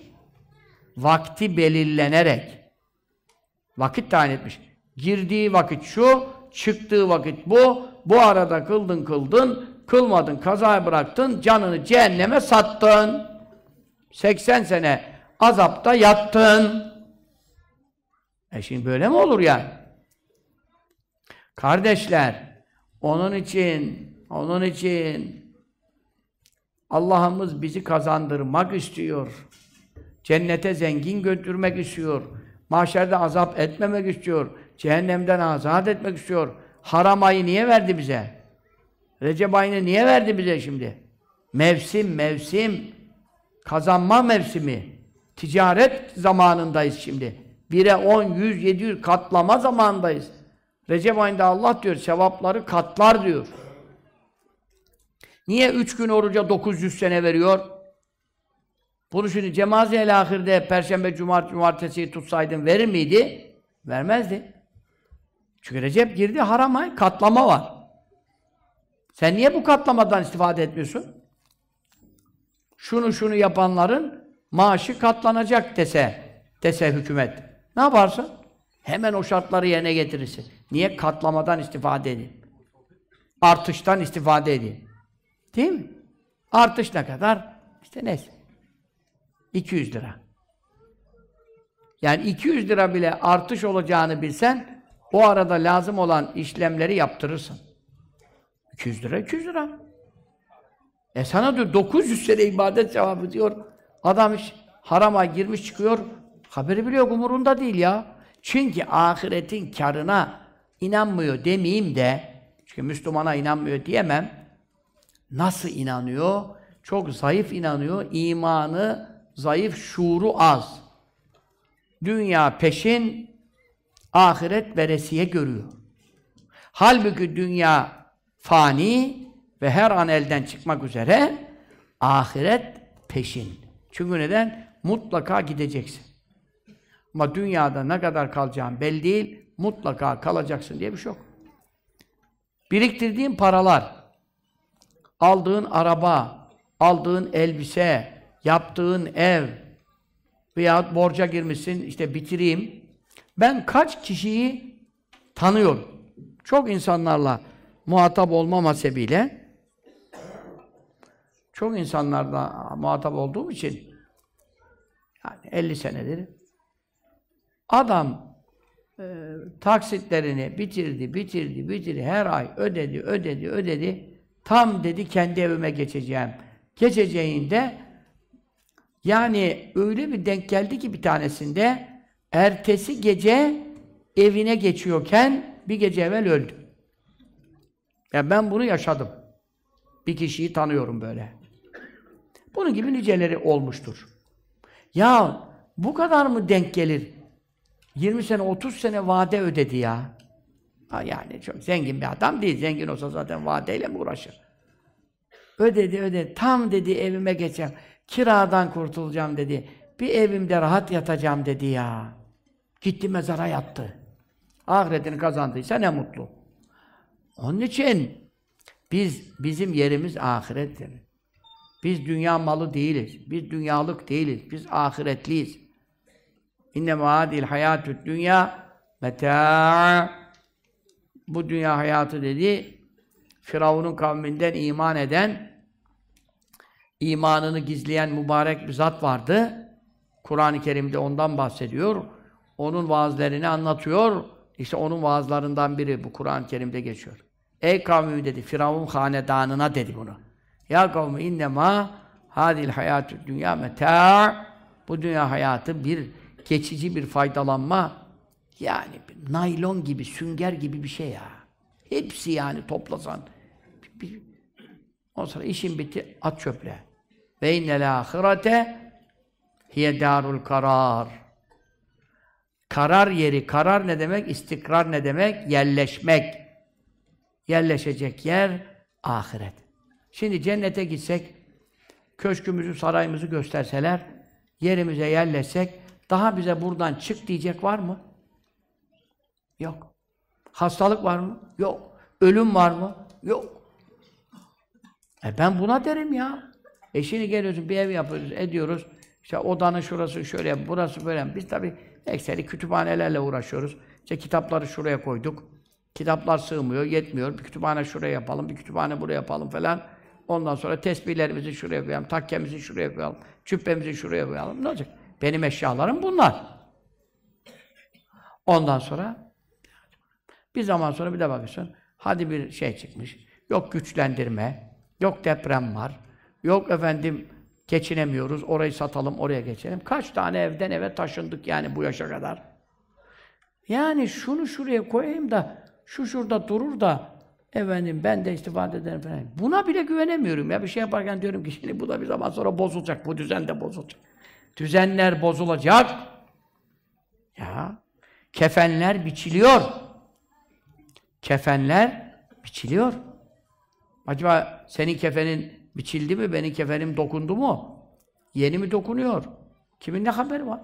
Vakti belirlenerek. Vakit tayin etmiş. Girdiği vakit şu, çıktığı vakit bu. Bu arada kıldın kıldın, kılmadın, kazaya bıraktın, canını cehenneme sattın. 80 sene azapta yattın. E şimdi böyle mi olur yani? Kardeşler, onun için, onun için Allah'ımız bizi kazandırmak istiyor. Cennete zengin götürmek istiyor. Mahşerde azap etmemek istiyor. Cehennemden azat etmek istiyor. Haram ayı niye verdi bize? Recep ayını niye verdi bize şimdi? Mevsim, mevsim. Kazanma mevsimi. Ticaret zamanındayız şimdi. 1'e 10, 100, 700 katlama zamanındayız. Recep ayında Allah diyor, sevapları katlar diyor. Niye üç gün oruca 900 sene veriyor? Bunu şimdi cemazi ahirde perşembe, cumart, cumartesi tutsaydın verir miydi? Vermezdi. Çünkü Recep girdi haram ay, katlama var. Sen niye bu katlamadan istifade etmiyorsun? Şunu şunu yapanların maaşı katlanacak dese, dese hükümet. Ne yaparsın? Hemen o şartları yerine getirirsin. Niye katlamadan istifade edeyim? Artıştan istifade edeyim. Değil mi? Artış ne kadar? İşte neyse. 200 lira. Yani 200 lira bile artış olacağını bilsen o arada lazım olan işlemleri yaptırırsın. 200 lira, 200 lira. E sana diyor 900 sene ibadet cevabı diyor. Adam iş harama girmiş çıkıyor. Haberi bile yok umurunda değil ya. Çünkü ahiretin karına inanmıyor demeyeyim de çünkü Müslümana inanmıyor diyemem. Nasıl inanıyor? Çok zayıf inanıyor. İmanı zayıf, şuuru az. Dünya peşin, ahiret veresiye görüyor. Halbuki dünya fani ve her an elden çıkmak üzere, ahiret peşin. Çünkü neden? Mutlaka gideceksin. Ama dünyada ne kadar kalacağın belli değil, mutlaka kalacaksın diye bir şey yok. Biriktirdiğin paralar, aldığın araba, aldığın elbise, yaptığın ev veya borca girmişsin, işte bitireyim. Ben kaç kişiyi tanıyorum. Çok insanlarla muhatap olmama sebebiyle çok insanlarla muhatap olduğum için yani 50 senedir adam e, taksitlerini bitirdi, bitirdi, bitirdi. Her ay ödedi, ödedi, ödedi. Tam dedi kendi evime geçeceğim. Geçeceğinde yani öyle bir denk geldi ki bir tanesinde ertesi gece evine geçiyorken bir gece evvel öldü. Ya ben bunu yaşadım. Bir kişiyi tanıyorum böyle. Bunun gibi niceleri olmuştur. Ya bu kadar mı denk gelir? 20 sene, 30 sene vade ödedi ya. Ha yani çok zengin bir adam değil. Zengin olsa zaten vadeyle mi uğraşır? Ödedi, ödedi. Tam dedi evime geçeceğim. Kiradan kurtulacağım dedi. Bir evimde rahat yatacağım dedi ya. Gitti mezara yattı. Ahiretini kazandıysa ne mutlu. Onun için biz bizim yerimiz ahirettir. Biz dünya malı değiliz. Biz dünyalık değiliz. Biz ahiretliyiz. İnne maadil hayatü dünya meta bu dünya hayatı dedi Firavun'un kavminden iman eden imanını gizleyen mübarek bir zat vardı. Kur'an-ı Kerim'de ondan bahsediyor. Onun vaazlarını anlatıyor. İşte onun vaazlarından biri bu Kur'an-ı Kerim'de geçiyor. Ey kavmim dedi, Firavun hanedanına dedi bunu. Ya kavmi innema hadil hayatü dünya meta' bu dünya hayatı bir geçici bir faydalanma yani naylon gibi, sünger gibi bir şey ya. Hepsi yani toplasan. Bir, bir, ondan sonra işin bitti, at çöple. Ve innel ahirete hiye darul karar. Karar yeri, karar ne demek? İstikrar ne demek? Yerleşmek. Yerleşecek yer ahiret. Şimdi cennete gitsek, köşkümüzü, sarayımızı gösterseler, yerimize yerleşsek, daha bize buradan çık diyecek var mı? Yok. Hastalık var mı? Yok. Ölüm var mı? Yok. E ben buna derim ya. E şimdi geliyorsun bir ev yapıyoruz, ediyoruz. İşte odanın şurası şöyle, burası böyle. Biz tabii ekseri kütüphanelerle uğraşıyoruz. İşte kitapları şuraya koyduk. Kitaplar sığmıyor, yetmiyor. Bir kütüphane şuraya yapalım, bir kütüphane buraya yapalım falan. Ondan sonra tesbihlerimizi şuraya koyalım, takkemizi şuraya koyalım, cübbemizi şuraya koyalım. Ne olacak? Benim eşyalarım bunlar. Ondan sonra bir zaman sonra bir de bakıyorsun. Hadi bir şey çıkmış. Yok güçlendirme, yok deprem var, yok efendim geçinemiyoruz, orayı satalım, oraya geçelim. Kaç tane evden eve taşındık yani bu yaşa kadar. Yani şunu şuraya koyayım da, şu şurada durur da, efendim ben de istifade ederim falan. Buna bile güvenemiyorum ya. Bir şey yaparken diyorum ki şimdi bu da bir zaman sonra bozulacak, bu düzen de bozulacak. Düzenler bozulacak. Ya, kefenler biçiliyor. Kefenler biçiliyor. Acaba senin kefenin biçildi mi, benim kefenim dokundu mu? Yeni mi dokunuyor? Kimin ne haberi var?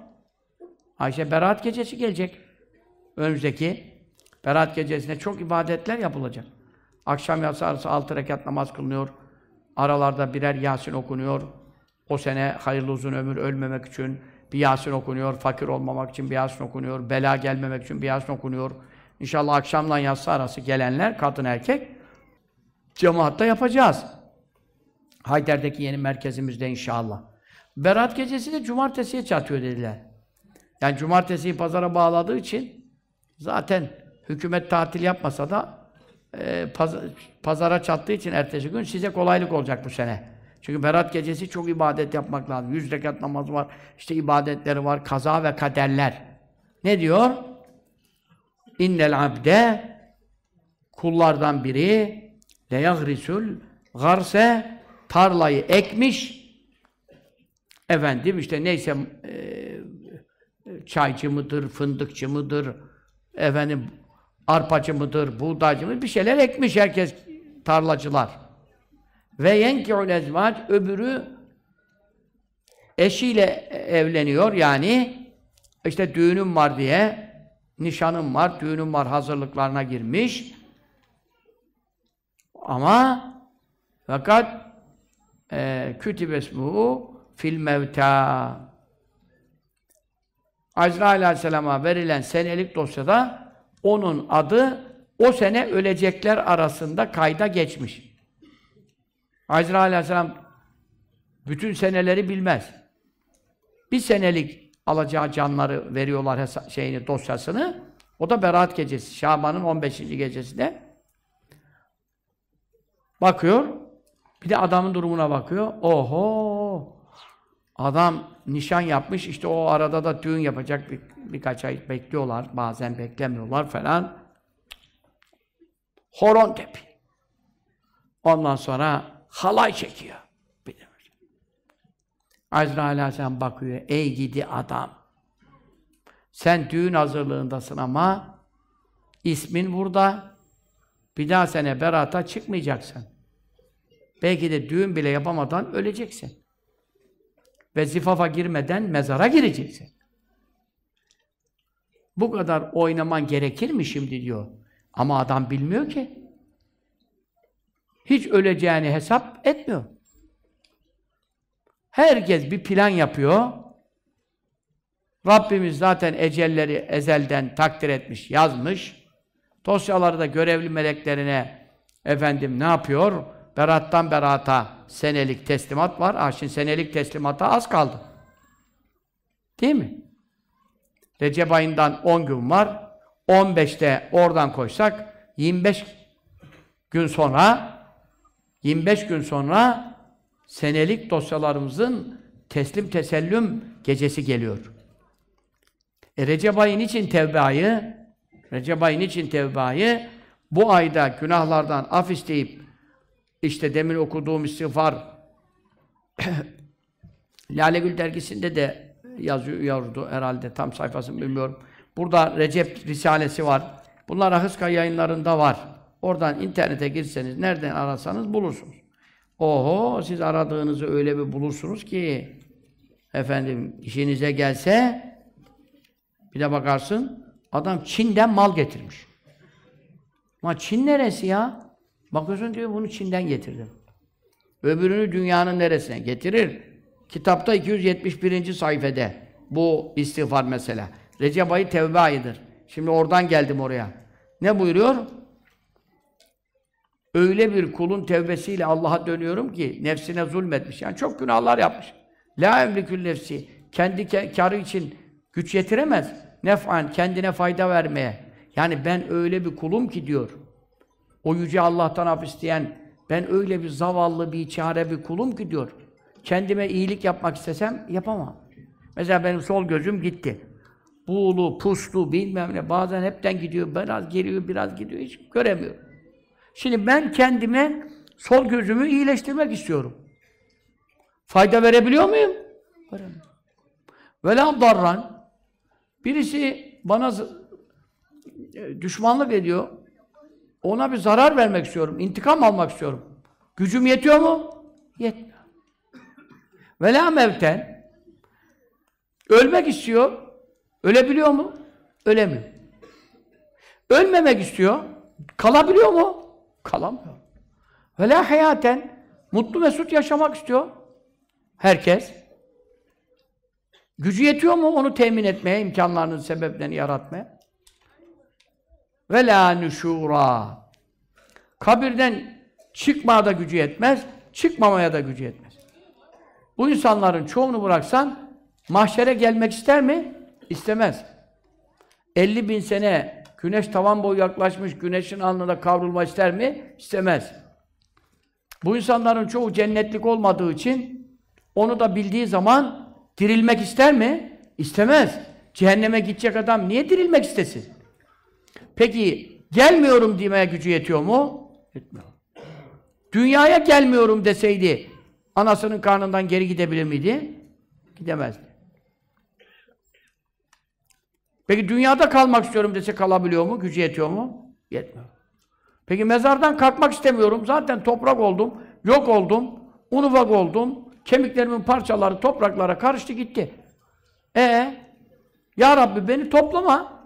Ayşe Berat gecesi gelecek. Önümüzdeki Berat gecesinde çok ibadetler yapılacak. Akşam yatsı arası altı rekat namaz kılınıyor. Aralarda birer Yasin okunuyor. O sene hayırlı uzun ömür ölmemek için bir Yasin okunuyor. Fakir olmamak için bir Yasin okunuyor. Bela gelmemek için bir Yasin okunuyor. İnşallah akşamdan yatsı arası gelenler, kadın erkek, cemaatta yapacağız. Hayder'deki yeni merkezimizde inşallah. Berat gecesi de cumartesiye çatıyor dediler. Yani cumartesiyi pazara bağladığı için zaten hükümet tatil yapmasa da e, paz pazara çattığı için ertesi gün size kolaylık olacak bu sene. Çünkü Berat gecesi çok ibadet yapmak lazım. Yüz rekat namaz var, işte ibadetleri var, kaza ve kaderler. Ne diyor? İnnel abde kullardan biri leyagrisul garse tarlayı ekmiş efendim işte neyse e, çaycı mıdır, fındıkçı mıdır efendim arpacı mıdır, buğdaycı mıdır bir şeyler ekmiş herkes tarlacılar. Ve yenki'ul ezvac öbürü eşiyle evleniyor yani işte düğünüm var diye nişanım var, düğünüm var hazırlıklarına girmiş. Ama fakat e, kütübesmuhu fil mevta Azrail Aleyhisselam'a verilen senelik dosyada onun adı o sene ölecekler arasında kayda geçmiş. Azrail Aleyhisselam bütün seneleri bilmez. Bir senelik alacağı canları veriyorlar şeyini dosyasını. O da Berat gecesi. Şaban'ın 15. gecesinde. Bakıyor. Bir de adamın durumuna bakıyor. Oho! Adam nişan yapmış. işte o arada da düğün yapacak bir, birkaç ay bekliyorlar. Bazen beklemiyorlar falan. Horon tepi. Ondan sonra halay çekiyor. Azrail Aleyhisselam bakıyor. Ey gidi adam. Sen düğün hazırlığındasın ama ismin burada. Bir daha sene berata çıkmayacaksın. Belki de düğün bile yapamadan öleceksin. Ve zifafa girmeden mezara gireceksin. Bu kadar oynaman gerekir mi şimdi diyor. Ama adam bilmiyor ki. Hiç öleceğini hesap etmiyor. Herkes bir plan yapıyor. Rabbimiz zaten ecelleri ezelden takdir etmiş, yazmış. Dosyaları da görevli meleklerine efendim ne yapıyor? Berattan berata senelik teslimat var. Şimdi senelik teslimata az kaldı. Değil mi? Recep ayından 10 gün var. 15'te oradan koysak 25 gün sonra 25 gün sonra senelik dosyalarımızın teslim tesellüm gecesi geliyor. E Recep ayın için tevbe ayı, Recep ayın için tevbe ayı, bu ayda günahlardan af isteyip, işte demin okuduğum istiğfar, Lale Gül dergisinde de yazıyordu herhalde, tam sayfasını bilmiyorum. Burada Recep Risalesi var. Bunlar Ahıska yayınlarında var. Oradan internete girseniz, nereden arasanız bulursunuz. Oho, siz aradığınızı öyle bir bulursunuz ki, efendim işinize gelse, bir de bakarsın, adam Çin'den mal getirmiş. Ama Çin neresi ya? Bakıyorsun diyor, bunu Çin'den getirdim. Öbürünü dünyanın neresine getirir? Kitapta 271. sayfede bu istiğfar mesela. Recep ayı tevbe ayıdır. Şimdi oradan geldim oraya. Ne buyuruyor? Öyle bir kulun tevbesiyle Allah'a dönüyorum ki nefsine zulmetmiş. Yani çok günahlar yapmış. La emlikül nefsi. Kendi karı için güç yetiremez. Nef'an kendine fayda vermeye. Yani ben öyle bir kulum ki diyor. O yüce Allah'tan af isteyen ben öyle bir zavallı, bir çare bir kulum ki diyor. Kendime iyilik yapmak istesem yapamam. Mesela benim sol gözüm gitti. Buğulu, puslu, bilmem ne. Bazen hepten gidiyor, biraz geliyor, biraz gidiyor. Hiç göremiyorum. Şimdi ben kendime sol gözümü iyileştirmek istiyorum. Fayda verebiliyor muyum? Veremiyorum. Vela darran. Birisi bana düşmanlık ediyor. Ona bir zarar vermek istiyorum. intikam almak istiyorum. Gücüm yetiyor mu? Yetmiyor. Vela mevten. Ölmek istiyor. Ölebiliyor mu? Ölemiyor. Ölmemek istiyor. Kalabiliyor mu? Kalamıyor. Vela hayaten. Mutlu mesut yaşamak istiyor. Herkes. Gücü yetiyor mu onu temin etmeye, imkanlarının sebeplerini yaratmaya? Ve la nüşura. Kabirden çıkmaya da gücü yetmez, çıkmamaya da gücü yetmez. Bu insanların çoğunu bıraksan mahşere gelmek ister mi? İstemez. 50 bin sene güneş tavan boyu yaklaşmış, güneşin alnında kavrulma ister mi? İstemez. Bu insanların çoğu cennetlik olmadığı için onu da bildiği zaman dirilmek ister mi? İstemez. Cehenneme gidecek adam niye dirilmek istesin? Peki gelmiyorum demeye gücü yetiyor mu? Yetmiyor. Dünyaya gelmiyorum deseydi anasının karnından geri gidebilir miydi? Gidemezdi. Peki dünyada kalmak istiyorum dese kalabiliyor mu? Gücü yetiyor mu? Yetmiyor. Peki mezardan kalkmak istemiyorum. Zaten toprak oldum, yok oldum, un ufak oldum, kemiklerimin parçaları topraklara karıştı gitti. E Ya Rabbi beni toplama.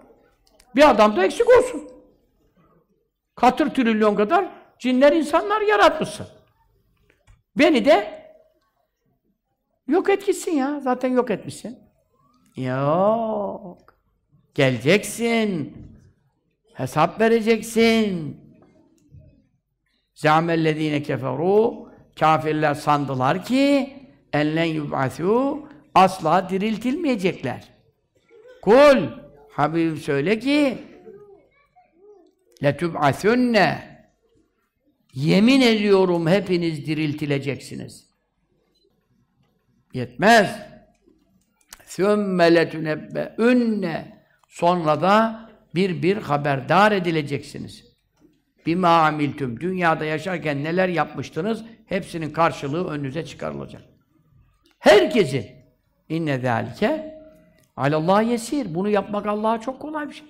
Bir adam da eksik olsun. Katır trilyon kadar cinler insanlar yaratmışsın. Beni de yok et gitsin ya. Zaten yok etmişsin. Yok. Geleceksin. Hesap vereceksin. Zâmellezîne keferû Kafirler sandılar ki enlen yub'asû asla diriltilmeyecekler. Kul Habibim söyle ki letub'asunne yemin ediyorum hepiniz diriltileceksiniz. Yetmez. Sümme letunebbe'ünne sonra da bir bir haberdar edileceksiniz. Bima amiltüm. Dünyada yaşarken neler yapmıştınız? Hepsinin karşılığı önünüze çıkarılacak. Herkesin inne zâlike alallah yesir. Bunu yapmak Allah'a çok kolay bir şey.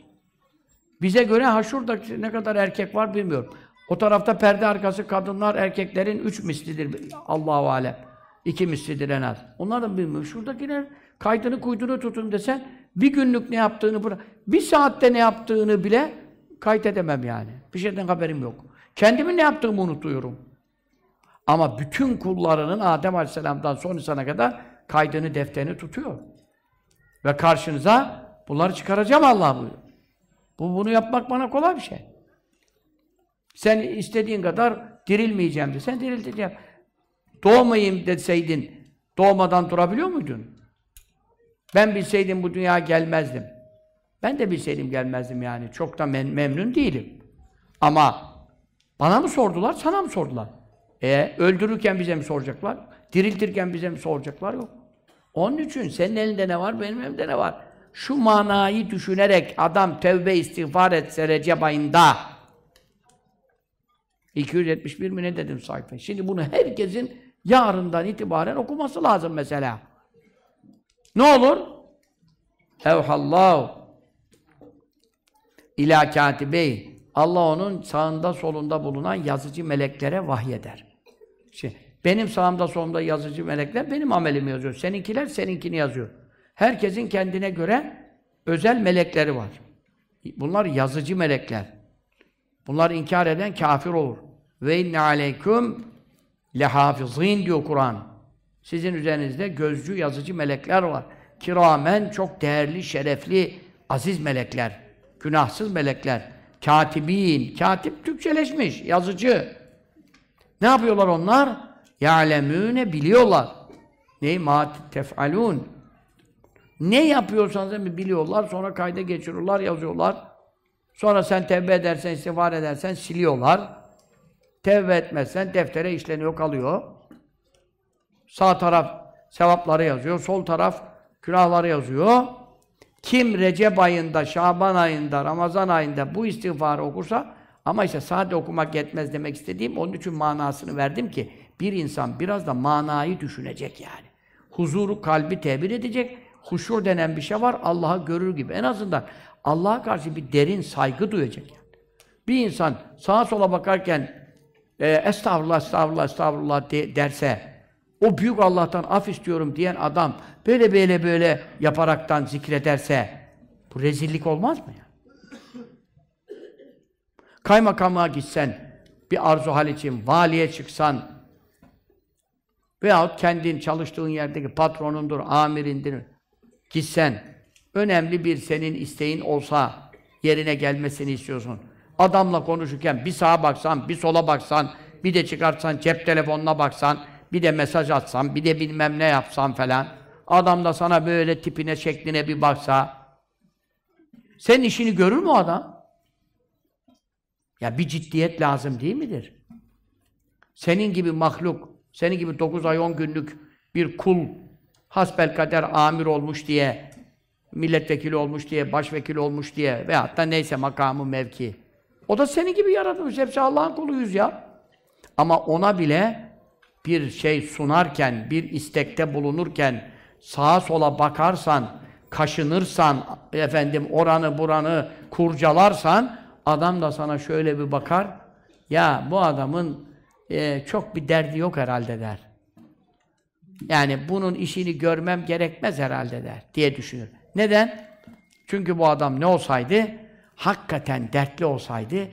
Bize göre ha şurada ne kadar erkek var bilmiyorum. O tarafta perde arkası kadınlar erkeklerin üç mislidir. Allahu alem. İki mislidir en az. Onlar da bilmiyorum. Şuradakiler kaydını kuydunu tutun desen bir günlük ne yaptığını bırak. Bir saatte ne yaptığını bile kaydedemem yani. Bir şeyden haberim yok. Kendimin ne yaptığımı unutuyorum. Ama bütün kullarının Adem Aleyhisselam'dan son insana kadar kaydını, defterini tutuyor. Ve karşınıza bunları çıkaracağım Allah buyuruyor. Bu, bunu yapmak bana kolay bir şey. Sen istediğin kadar dirilmeyeceğim de, sen dirilteceğim. Doğmayayım deseydin, doğmadan durabiliyor muydun? Ben bilseydim bu dünya gelmezdim. Ben de bilseydim gelmezdim yani. Çok da mem memnun değilim. Ama bana mı sordular, sana mı sordular? E öldürürken bize mi soracaklar? Diriltirken bize mi soracaklar? Yok. Onun için senin elinde ne var, benim elimde ne var? şu manayı düşünerek adam tevbe istiğfar etse Recep ayında 271 mi ne dedim sayfa. Şimdi bunu herkesin yarından itibaren okuması lazım mesela. Ne olur? Evhallahu ila katibey. Allah onun sağında solunda bulunan yazıcı meleklere vahyeder. Şimdi, benim sağımda solumda yazıcı melekler benim amelimi yazıyor. Seninkiler seninkini yazıyor. Herkesin kendine göre özel melekleri var. Bunlar yazıcı melekler. Bunlar inkar eden kafir olur. Ve inne aleyküm lehafizin diyor Kur'an. Sizin üzerinizde gözcü, yazıcı melekler var. Kiramen çok değerli, şerefli, aziz melekler. Günahsız melekler. Katibin. Katip Türkçeleşmiş, yazıcı. Ne yapıyorlar onlar? Ya'lemûne biliyorlar. Ne ma tef'alûn. Ne yapıyorsanız biliyorlar, sonra kayda geçiriyorlar, yazıyorlar. Sonra sen tevbe edersen, istiğfar edersen siliyorlar. Tevbe etmezsen deftere işleniyor, kalıyor. Sağ taraf sevapları yazıyor, sol taraf günahları yazıyor. Kim Recep ayında, Şaban ayında, Ramazan ayında bu istiğfarı okursa ama işte sade okumak yetmez demek istediğim onun için manasını verdim ki bir insan biraz da manayı düşünecek yani. Huzuru kalbi tebir edecek. Huşur denen bir şey var. Allah'ı görür gibi. En azından Allah'a karşı bir derin saygı duyacak yani. Bir insan sağa sola bakarken e, estağfurullah, estağfurullah, estağfurullah de, derse o büyük Allah'tan af istiyorum diyen adam böyle böyle böyle yaparaktan zikrederse bu rezillik olmaz mı ya? Kaymakamlığa gitsen, bir arzu hal için valiye çıksan veyahut kendin çalıştığın yerdeki patronundur, amirindir, gitsen, önemli bir senin isteğin olsa, yerine gelmesini istiyorsun. Adamla konuşurken bir sağa baksan, bir sola baksan, bir de çıkartsan cep telefonuna baksan, bir de mesaj atsan, bir de bilmem ne yapsan falan. Adam da sana böyle tipine, şekline bir baksa, senin işini görür mü adam? Ya bir ciddiyet lazım değil midir? Senin gibi mahluk, senin gibi 9 ay 10 günlük bir kul, hasbel kader amir olmuş diye, milletvekili olmuş diye, başvekili olmuş diye veyahut da neyse makamı, mevki. O da senin gibi yaratılmış. Hepsi Allah'ın kuluyuz ya. Ama ona bile bir şey sunarken, bir istekte bulunurken, sağa sola bakarsan, kaşınırsan, efendim oranı buranı kurcalarsan, adam da sana şöyle bir bakar, ya bu adamın e, çok bir derdi yok herhalde der. Yani bunun işini görmem gerekmez herhalde der diye düşünür. Neden? Çünkü bu adam ne olsaydı? Hakikaten dertli olsaydı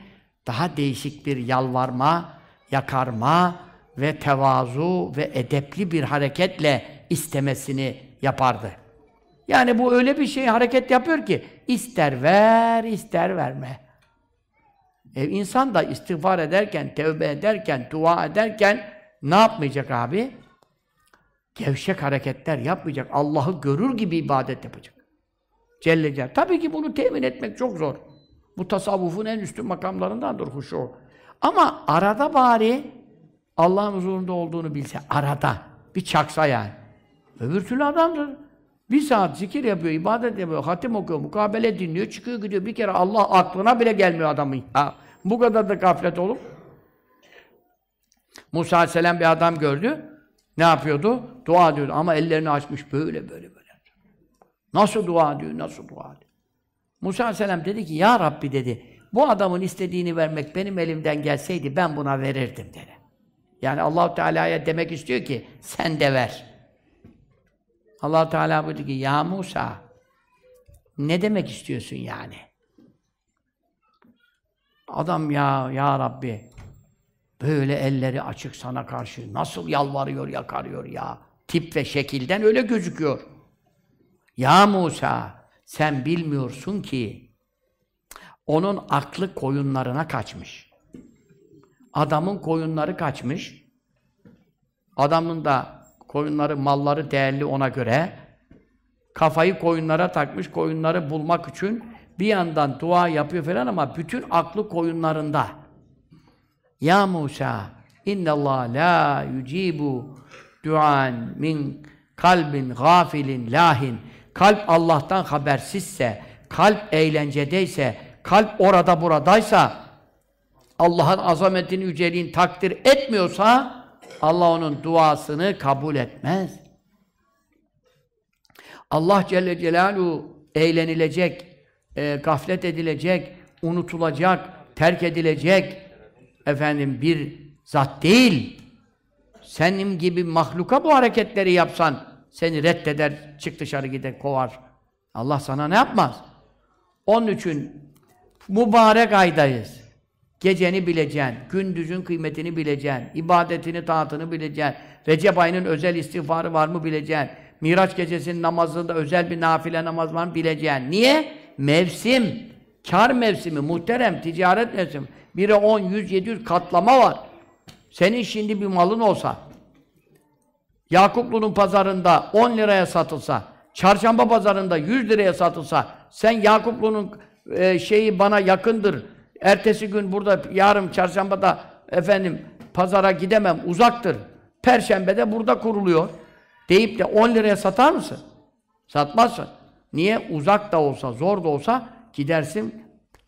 daha değişik bir yalvarma, yakarma ve tevazu ve edepli bir hareketle istemesini yapardı. Yani bu öyle bir şey hareket yapıyor ki ister ver, ister verme. E, insan da istiğfar ederken, tevbe ederken, dua ederken ne yapmayacak abi? Gevşek hareketler yapmayacak. Allah'ı görür gibi ibadet yapacak. Celle Celle. Tabii ki bunu temin etmek çok zor. Bu tasavvufun en üstün makamlarındandır huşu. Ama arada bari Allah'ın huzurunda olduğunu bilse, arada bir çaksa yani. Öbür türlü adamdır. Bir saat zikir yapıyor, ibadet yapıyor, hatim okuyor, mukabele dinliyor, çıkıyor gidiyor. Bir kere Allah aklına bile gelmiyor adamın. Ha, bu kadar da gaflet olup. Musa Aleyhisselam bir adam gördü. Ne yapıyordu? Dua ediyordu ama ellerini açmış böyle böyle böyle. Nasıl dua ediyor, nasıl dua ediyor? Musa Aleyhisselam dedi ki, Ya Rabbi dedi, bu adamın istediğini vermek benim elimden gelseydi ben buna verirdim dedi. Yani allah Teala'ya demek istiyor ki, sen de ver. allah Teala buyurdu ki, Ya Musa, ne demek istiyorsun yani? Adam ya, Ya Rabbi, böyle elleri açık sana karşı nasıl yalvarıyor, yakarıyor ya. Tip ve şekilden öyle gözüküyor. Ya Musa, sen bilmiyorsun ki onun aklı koyunlarına kaçmış. Adamın koyunları kaçmış. Adamın da koyunları, malları değerli ona göre. Kafayı koyunlara takmış, koyunları bulmak için bir yandan dua yapıyor falan ama bütün aklı koyunlarında. Ya Musa, inna Allah la yucibu duan min kalbin gafilin lahin kalp Allah'tan habersizse, kalp eğlencedeyse, kalp orada buradaysa, Allah'ın azametini, yüceliğini takdir etmiyorsa, Allah onun duasını kabul etmez. Allah Celle Celaluhu eğlenilecek, e, gaflet edilecek, unutulacak, terk edilecek efendim bir zat değil. Senin gibi mahluka bu hareketleri yapsan seni reddeder, çık dışarı gider, kovar. Allah sana ne yapmaz? Onun için mübarek aydayız. Geceni bileceksin, gündüzün kıymetini bileceksin, ibadetini, taatını bileceksin. Recep ayının özel istiğfarı var mı bileceksin. Miraç gecesinin namazında özel bir nafile namaz var mı bileceksin. Niye? Mevsim, kar mevsimi, muhterem, ticaret mevsimi. Biri 10, 100, 700 katlama var. Senin şimdi bir malın olsa, Yakuplu'nun pazarında 10 liraya satılsa, çarşamba pazarında 100 liraya satılsa, sen Yakuplu'nun e, şeyi bana yakındır, ertesi gün burada, yarın çarşambada efendim pazara gidemem, uzaktır. Perşembede burada kuruluyor. Deyip de 10 liraya satar mısın? Satmazsın. Niye? Uzak da olsa, zor da olsa gidersin,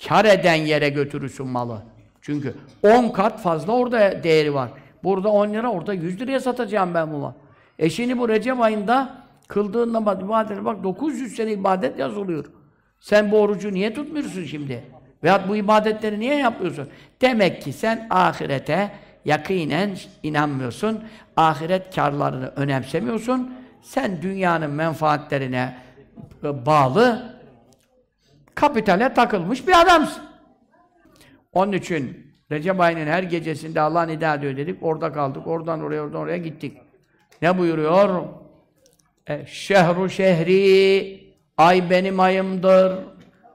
kar eden yere götürürsün malı. Çünkü 10 kat fazla orada değeri var. Burada 10 lira, orada 100 liraya satacağım ben bu malı. E şimdi bu Recep ayında kıldığın namaz, ibadetine bak 900 sene ibadet yazılıyor. Sen bu orucu niye tutmuyorsun şimdi? Veyahut bu ibadetleri niye yapıyorsun? Demek ki sen ahirete yakinen inanmıyorsun. Ahiret karlarını önemsemiyorsun. Sen dünyanın menfaatlerine bağlı kapitale takılmış bir adamsın. Onun için Recep ayının her gecesinde Allah nida ediyor dedik. Orada kaldık. Oradan oraya, oradan oraya gittik. Ne buyuruyor? E, şehru şehri ay benim ayımdır.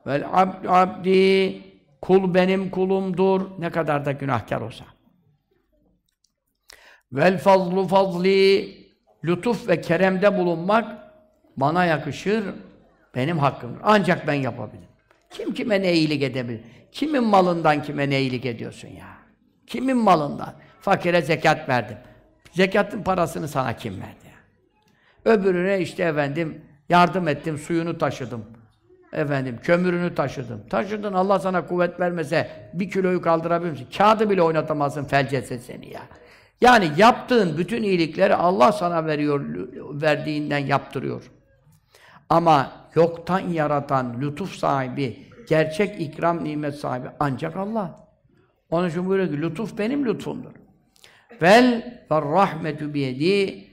Vel abd abdi kul benim kulumdur. Ne kadar da günahkar olsa. Vel fazlu fazli lütuf ve keremde bulunmak bana yakışır. Benim hakkımdır. Ancak ben yapabilirim. Kim kime ne iyilik edebilir? Kimin malından kime ne iyilik ediyorsun ya? Kimin malından? Fakire zekat verdim. Zekatın parasını sana kim verdi? Öbürüne işte efendim yardım ettim, suyunu taşıdım. Efendim kömürünü taşıdım. Taşıdın Allah sana kuvvet vermese bir kiloyu kaldırabilir misin? Kağıdı bile oynatamazsın felcetse seni ya. Yani yaptığın bütün iyilikleri Allah sana veriyor, verdiğinden yaptırıyor. Ama yoktan yaratan, lütuf sahibi, gerçek ikram nimet sahibi ancak Allah. Onun için buyuruyor ki, lütuf benim lütfumdur. Vel ve rahmetü biyedi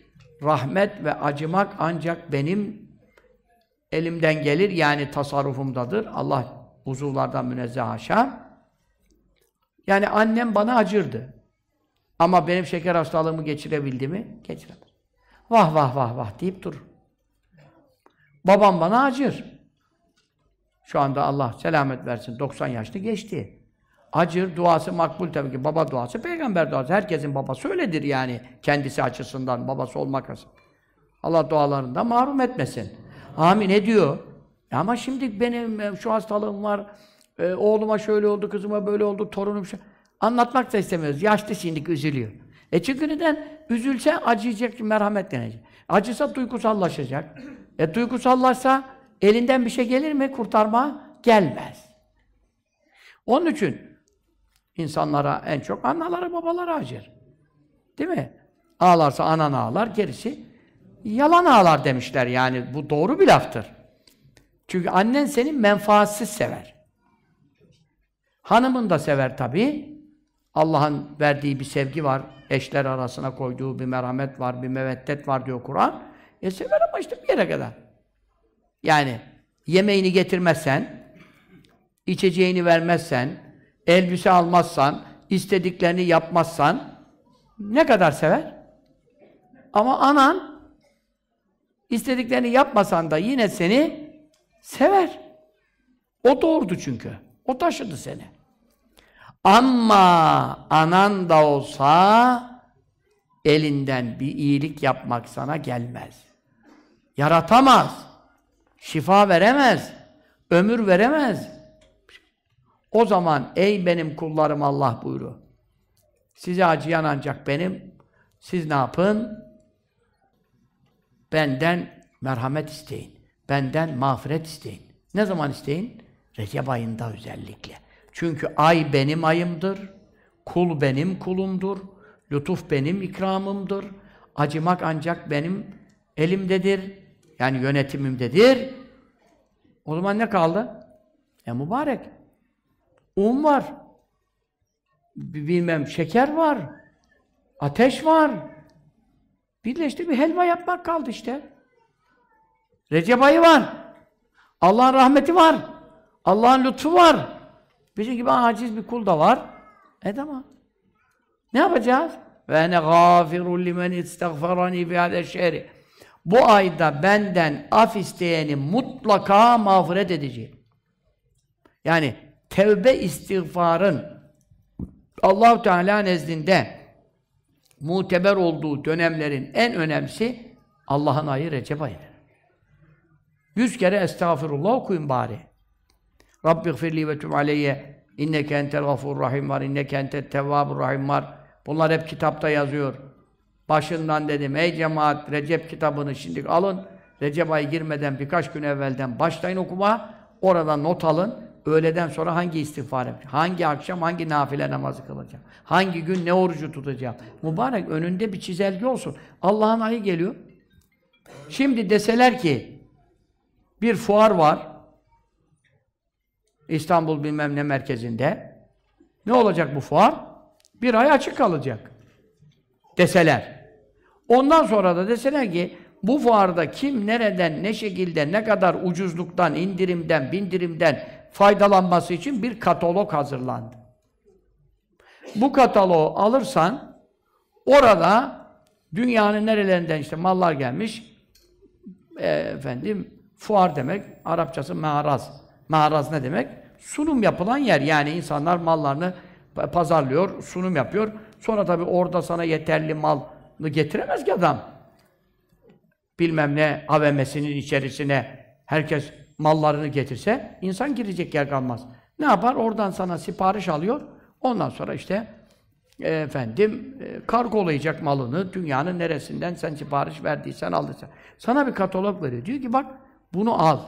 rahmet ve acımak ancak benim elimden gelir yani tasarrufumdadır. Allah uzuvlardan münezzeh haşa. Yani annem bana acırdı. Ama benim şeker hastalığımı geçirebildi mi? Geçiremez. Vah vah vah vah deyip dur. Babam bana acır. Şu anda Allah selamet versin. 90 yaşlı geçti. Acır, duası makbul tabii ki. Baba duası, peygamber duası. Herkesin babası öyledir yani. Kendisi açısından, babası olmak açısından. Allah dualarından mahrum etmesin. Amin ediyor. Ama şimdi benim e, şu hastalığım var, e, oğluma şöyle oldu, kızıma böyle oldu, torunum şu... Anlatmak da istemiyoruz. Yaşlı şimdi üzülüyor. E çünkü neden? Üzülse acıyacak, merhamet denecek. Acısa duygusallaşacak. E duygusallaşsa elinden bir şey gelir mi kurtarma? Gelmez. Onun için insanlara en çok annelara babalara acır. Değil mi? Ağlarsa anan ağlar, gerisi yalan ağlar demişler yani. Bu doğru bir laftır. Çünkü annen seni menfaatsiz sever. Hanımın da sever tabii. Allah'ın verdiği bir sevgi var. Eşler arasına koyduğu bir merhamet var, bir meveddet var diyor Kur'an. E sever ama işte bir yere kadar. Yani yemeğini getirmezsen, içeceğini vermezsen, elbise almazsan, istediklerini yapmazsan ne kadar sever? Ama anan istediklerini yapmasan da yine seni sever. O doğurdu çünkü. O taşıdı seni. Ama anan da olsa elinden bir iyilik yapmak sana gelmez. Yaratamaz. Şifa veremez. Ömür veremez. O zaman ey benim kullarım Allah buyuruyor. Size acıyan ancak benim. Siz ne yapın? Benden merhamet isteyin. benden mağfiret isteyin. Ne zaman isteyin? Recep ayında özellikle. Çünkü ay benim ayımdır, kul benim kulumdur, lütuf benim ikramımdır, acımak ancak benim elimdedir, yani yönetimimdedir. O zaman ne kaldı? E mübarek. Un var. Bilmem şeker var. Ateş var. Bir de işte bir helva yapmak kaldı işte. Recep ayı var. Allah'ın rahmeti var. Allah'ın lütfu var. Bizim gibi aciz bir kul da var. E tamam. Ne yapacağız? Ve ene gâfirun limen istagfarani fi hâdâ şehri. Bu ayda benden af isteyeni mutlaka mağfiret edeceğim. Yani tevbe istiğfarın Allah Teala nezdinde muteber olduğu dönemlerin en önemlisi Allah'ın ayı Recep ayıdır. Yüz kere estağfirullah okuyun bari. Rabbi gfirli ve tüm aleyye inneke entel gafur rahim var, inneke entel tevvabur rahim var. Bunlar hep kitapta yazıyor. Başından dedim, ey cemaat Recep kitabını şimdi alın. Recep ayı girmeden birkaç gün evvelden başlayın okuma. Orada not alın. Öğleden sonra hangi istiğfar yapacağım? Hangi akşam hangi nafile namazı kılacağım? Hangi gün ne orucu tutacağım? Mübarek önünde bir çizelge olsun. Allah'ın ayı geliyor. Şimdi deseler ki bir fuar var. İstanbul bilmem ne merkezinde. Ne olacak bu fuar? Bir ay açık kalacak. Deseler. Ondan sonra da deseler ki bu fuarda kim nereden, ne şekilde, ne kadar ucuzluktan, indirimden, bindirimden faydalanması için bir katalog hazırlandı. Bu kataloğu alırsan orada dünyanın nerelerinden işte mallar gelmiş e, efendim fuar demek Arapçası mağaraz. Mağaraz ne demek? Sunum yapılan yer. Yani insanlar mallarını pazarlıyor, sunum yapıyor. Sonra tabii orada sana yeterli malı getiremez ki adam. Bilmem ne AVM'sinin içerisine herkes mallarını getirse insan girecek yer kalmaz. Ne yapar? Oradan sana sipariş alıyor. Ondan sonra işte e, efendim e, kargolayacak malını dünyanın neresinden sen sipariş verdiysen aldıysan. Sana bir katalog veriyor. Diyor ki bak bunu al.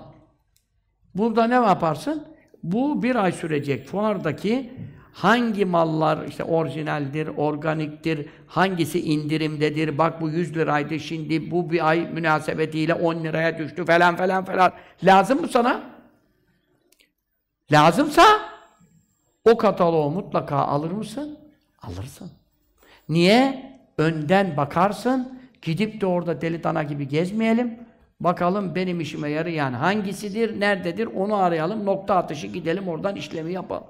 Burada ne yaparsın? Bu bir ay sürecek fuardaki hangi mallar işte orijinaldir, organiktir, hangisi indirimdedir, bak bu 100 liraydı şimdi bu bir ay münasebetiyle 10 liraya düştü falan falan falan. Lazım mı sana? Lazımsa o kataloğu mutlaka alır mısın? Alırsın. Niye? Önden bakarsın, gidip de orada deli dana gibi gezmeyelim. Bakalım benim işime yarayan hangisidir, nerededir onu arayalım, nokta atışı gidelim oradan işlemi yapalım.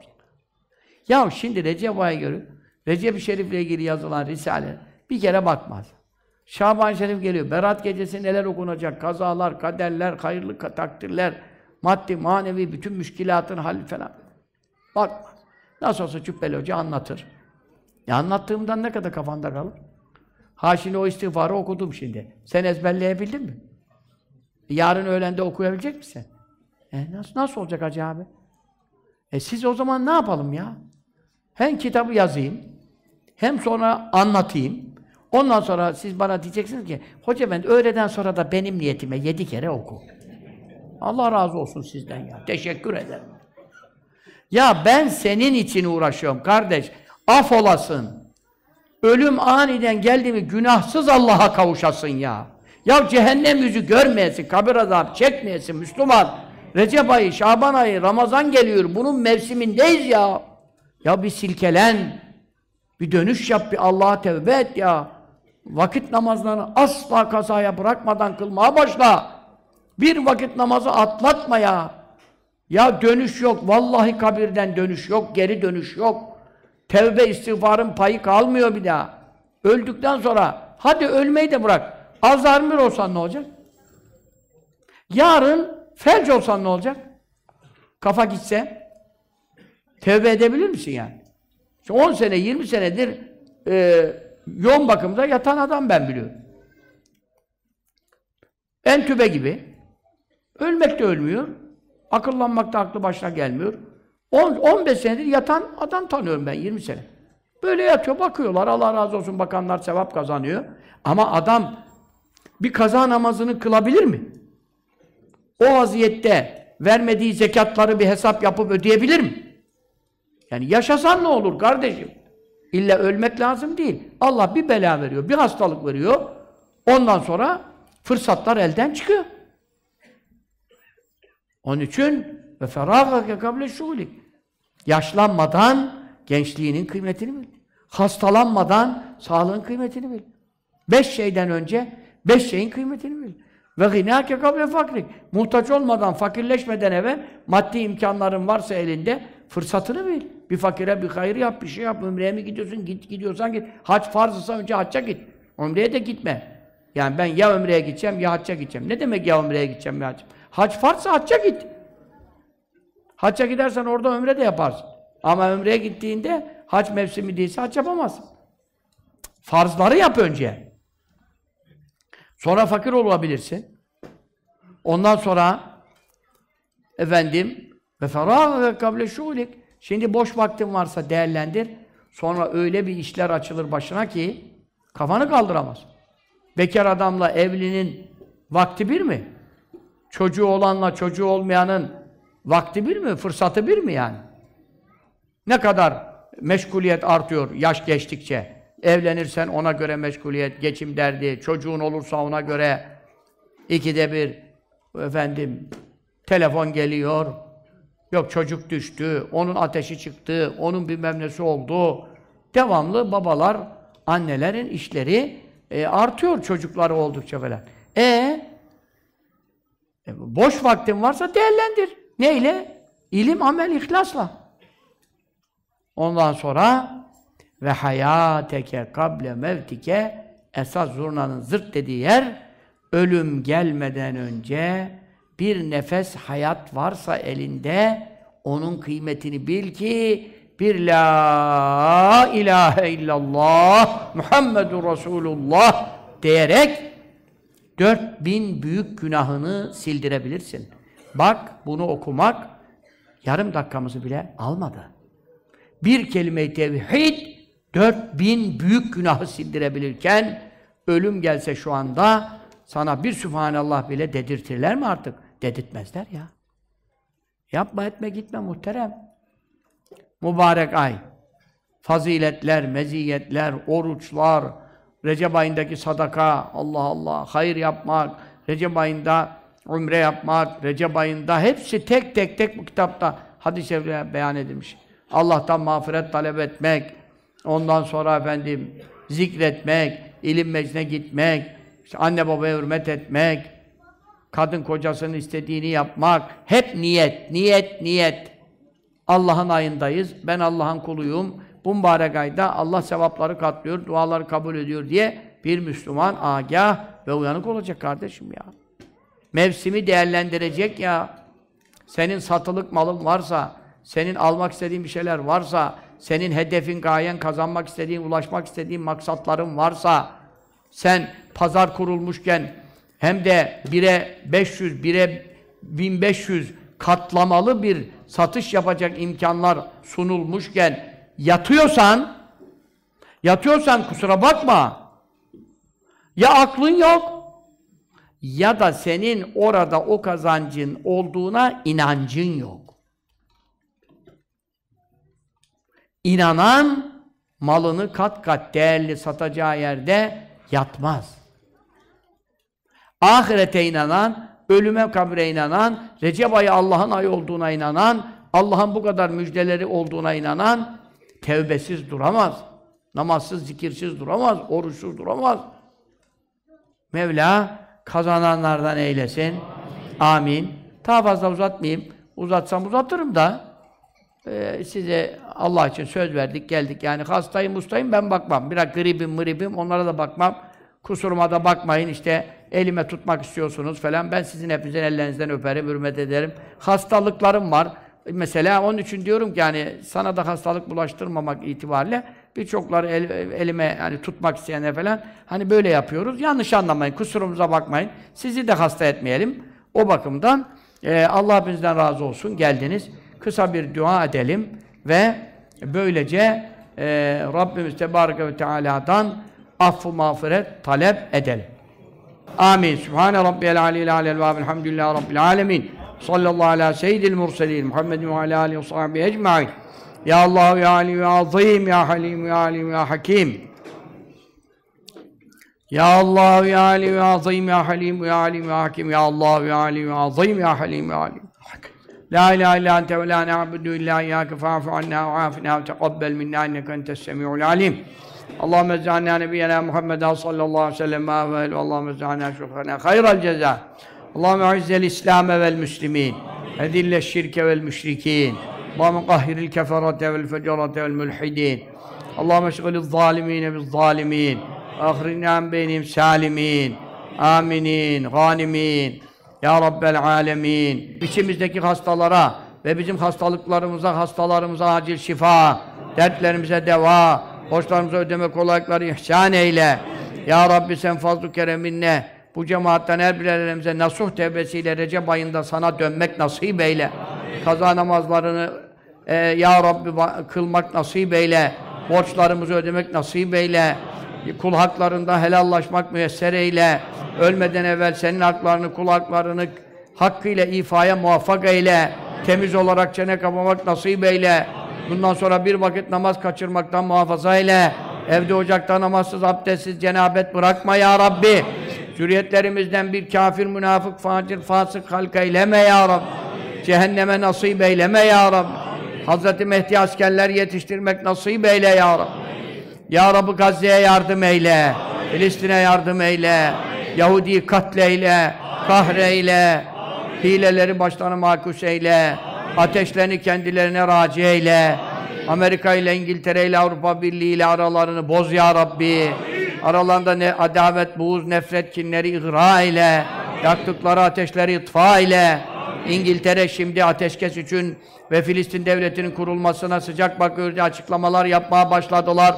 Ya şimdi Recep ayı göre Recep-i Şerif'le ilgili yazılan risale bir kere bakmaz. Şaban Şerif geliyor. Berat gecesi neler okunacak? Kazalar, kaderler, hayırlı takdirler, maddi, manevi, bütün müşkilatın hali falan. Bakmaz. Nasıl olsa Cübbeli Hoca anlatır. Ya anlattığımdan ne kadar kafanda kalır? Ha şimdi o istiğfarı okudum şimdi. Sen ezberleyebildin mi? Yarın öğlende okuyabilecek misin? E nasıl, nasıl olacak Hacı abi? E siz o zaman ne yapalım ya? Hem kitabı yazayım, hem sonra anlatayım. Ondan sonra siz bana diyeceksiniz ki, Hoca ben öğleden sonra da benim niyetime yedi kere oku. Allah razı olsun sizden ya. Teşekkür ederim. Ya ben senin için uğraşıyorum kardeş. Af olasın. Ölüm aniden geldi mi günahsız Allah'a kavuşasın ya. Ya cehennem yüzü görmeyesin, kabir azabı çekmeyesin Müslüman. Recep ayı, Şaban ayı, Ramazan geliyor. Bunun mevsimindeyiz ya. Ya bir silkelen, bir dönüş yap, bir Allah'a tevbe et ya. Vakit namazlarını asla kazaya bırakmadan kılmaya başla. Bir vakit namazı atlatma ya. Ya dönüş yok, vallahi kabirden dönüş yok, geri dönüş yok. Tevbe istiğfarın payı kalmıyor bir daha. Öldükten sonra, hadi ölmeyi de bırak. Alzheimer olsan ne olacak? Yarın felç olsan ne olacak? Kafa gitse, tevbe edebilir misin yani? İşte 10 sene, 20 senedir e, yoğun bakımda yatan adam ben biliyorum. Entübe gibi. Ölmek de ölmüyor. Akıllanmak da aklı başına gelmiyor. 10, 15 senedir yatan adam tanıyorum ben 20 sene. Böyle yatıyor, bakıyorlar. Allah razı olsun bakanlar sevap kazanıyor. Ama adam bir kaza namazını kılabilir mi? o vaziyette vermediği zekatları bir hesap yapıp ödeyebilir mi? Yani yaşasan ne olur kardeşim? İlla ölmek lazım değil. Allah bir bela veriyor, bir hastalık veriyor. Ondan sonra fırsatlar elden çıkıyor. Onun için ve feragake kable şulik. Yaşlanmadan gençliğinin kıymetini bil. Hastalanmadan sağlığın kıymetini bil. Beş şeyden önce beş şeyin kıymetini bil. Ve gınâke kable fakrik. Muhtaç olmadan, fakirleşmeden evvel maddi imkanların varsa elinde fırsatını bil. Bir fakire bir hayır yap, bir şey yap. Ümreye mi gidiyorsun? Git gidiyorsan git. Hac farzısa önce hacca git. Umreye de gitme. Yani ben ya ömreye gideceğim ya hacca gideceğim. Ne demek ya ömreye gideceğim ya hacca? Hac farzsa hacca git. Hacca gidersen orada ömre de yaparsın. Ama ömreye gittiğinde hac mevsimi değilse hac yapamazsın. Farzları yap önce. Sonra fakir olabilirsin. Ondan sonra efendim ve ferâh ve kable şulik Şimdi boş vaktin varsa değerlendir. Sonra öyle bir işler açılır başına ki kafanı kaldıramaz. Bekar adamla evlinin vakti bir mi? Çocuğu olanla çocuğu olmayanın vakti bir mi? Fırsatı bir mi yani? Ne kadar meşguliyet artıyor yaş geçtikçe. Evlenirsen ona göre meşguliyet, geçim derdi, çocuğun olursa ona göre ikide bir efendim telefon geliyor, Yok çocuk düştü, onun ateşi çıktı, onun bir memnesi oldu. Devamlı babalar, annelerin işleri e, artıyor çocukları oldukça falan. E, e boş vaktin varsa değerlendir. Neyle? İlim, amel, ihlasla. Ondan sonra ve hayateke kable mevtike esas zurnanın zırt dediği yer ölüm gelmeden önce bir nefes hayat varsa elinde onun kıymetini bil ki bir la ilahe illallah Muhammedur Resulullah diyerek dört bin büyük günahını sildirebilirsin. Bak bunu okumak yarım dakikamızı bile almadı. Bir kelime-i tevhid dört bin büyük günahı sildirebilirken ölüm gelse şu anda sana bir Sübhanallah bile dedirtirler mi artık? Dedirtmezler ya. Yapma etme gitme muhterem. Mübarek ay. Faziletler, meziyetler, oruçlar, Recep ayındaki sadaka, Allah Allah, hayır yapmak, Recep ayında umre yapmak, Recep ayında hepsi tek tek tek bu kitapta hadis-i beyan edilmiş. Allah'tan mağfiret talep etmek, ondan sonra efendim zikretmek, ilim meclisine gitmek, işte anne babaya hürmet etmek, kadın kocasının istediğini yapmak, hep niyet, niyet, niyet. Allah'ın ayındayız, ben Allah'ın kuluyum, bu mübarek ayda Allah sevapları katlıyor, duaları kabul ediyor diye bir Müslüman agah ve uyanık olacak kardeşim ya. Mevsimi değerlendirecek ya. Senin satılık malın varsa, senin almak istediğin bir şeyler varsa, senin hedefin, gayen, kazanmak istediğin, ulaşmak istediğin maksatların varsa, sen pazar kurulmuşken hem de 1'e 500, 1'e 1500 katlamalı bir satış yapacak imkanlar sunulmuşken yatıyorsan yatıyorsan kusura bakma ya aklın yok ya da senin orada o kazancın olduğuna inancın yok. İnanan malını kat kat değerli satacağı yerde yatmaz. Ahirete inanan, ölüme kabre inanan, Recep ayı Allah'ın ayı olduğuna inanan, Allah'ın bu kadar müjdeleri olduğuna inanan, tevbesiz duramaz. Namazsız, zikirsiz duramaz, oruçsuz duramaz. Mevla kazananlardan eylesin. Amin. Daha fazla uzatmayayım. Uzatsam uzatırım da e, size Allah için söz verdik, geldik. Yani hastayım, ustayım ben bakmam. Biraz gribim, mıribim onlara da bakmam. Kusuruma da bakmayın işte elime tutmak istiyorsunuz falan. Ben sizin hepinizin ellerinizden öperim, hürmet ederim. Hastalıklarım var. Mesela onun için diyorum ki yani sana da hastalık bulaştırmamak itibariyle birçokları el, elime yani tutmak isteyenler falan hani böyle yapıyoruz. Yanlış anlamayın, kusurumuza bakmayın. Sizi de hasta etmeyelim. O bakımdan e, Allah hepinizden razı olsun. Geldiniz. Kısa bir dua edelim ve böylece e, Rabbimiz Tebareke ve Teala'dan affı mağfiret talep edelim. Amin. Sübhane Rabbiyel Aliyyil Alel ve Elhamdülillahi Rabbil Alemin. Sallallahu ala seyyidil murselin. Muhammedin ve ala alihi ve sahbihi ecma'in. Ya Allah, Ya Ali, Ya Azim, Ya Halim, Ya Alim, Ya Hakim. Ya Allah, Ya Ali, Ya Azim, Ya Halim, Ya Alim, Ya Hakim. Ya Allah, Ya Ali, Ya Azim, Ya Halim, Ya Alim, Ya Hakim. La ilahe illa ente ve la na'budu illa iyyake fa'fu anna ve afina ve teqabbel Allahümme ec'alna nebiyyena Muhammeden sallallahu aleyhi ve sellem ve Allahümme ec'alna şufrana hayral ceza. Allahümme izzel İslam'e vel müslimin. Edille şirke vel müşrikin. Allahümme kahhiril keferate vel fecerate vel mülhidin. Allahümme şgılil zalimine biz zalimin. Ahrinna benim salimin. Aminin, ganimin. Ya Rabbel alemin. İçimizdeki hastalara ve bizim hastalıklarımıza, hastalarımıza acil şifa, dertlerimize deva, borçlarımıza ödeme kolaylıkları ihsan eyle. Ya Rabbi sen fazl-ı kereminle bu cemaatten her birerimize nasuh tevbesiyle Recep ayında sana dönmek nasip eyle. Kaza namazlarını e, Ya Rabbi kılmak nasip eyle. Borçlarımızı ödemek nasip eyle. Kul haklarında helallaşmak müyesser eyle. Ölmeden evvel senin haklarını, kul haklarını hakkıyla ifaya muvaffak eyle. Temiz olarak çene kapamak nasip eyle. Bundan sonra bir vakit namaz kaçırmaktan muhafaza eyle. Evde ocakta namazsız, abdestsiz, cenabet bırakma ya Rabbi. Zürriyetlerimizden bir kafir, münafık, facir, fasık halka eyleme ya Rabbi. Cehenneme nasip eyleme ya Rabbi. Hazreti Mehdi askerler yetiştirmek nasip eyle ya Rabbi. Ya Rabbi Gazze'ye yardım eyle. Filistin'e yardım eyle. Yahudi'yi katleyle, kahreyle, hileleri başlarına makus eyle, ateşlerini kendilerine raci eyle, Amerika ile İngiltere ile Avrupa Birliği ile aralarını boz ya Rabbi. Aralarında ne adavet, buğuz, nefret, kinleri ihra eyle, yaktıkları ateşleri itfa eyle. İngiltere şimdi ateşkes için ve Filistin devletinin kurulmasına sıcak bakıyor açıklamalar yapmaya başladılar.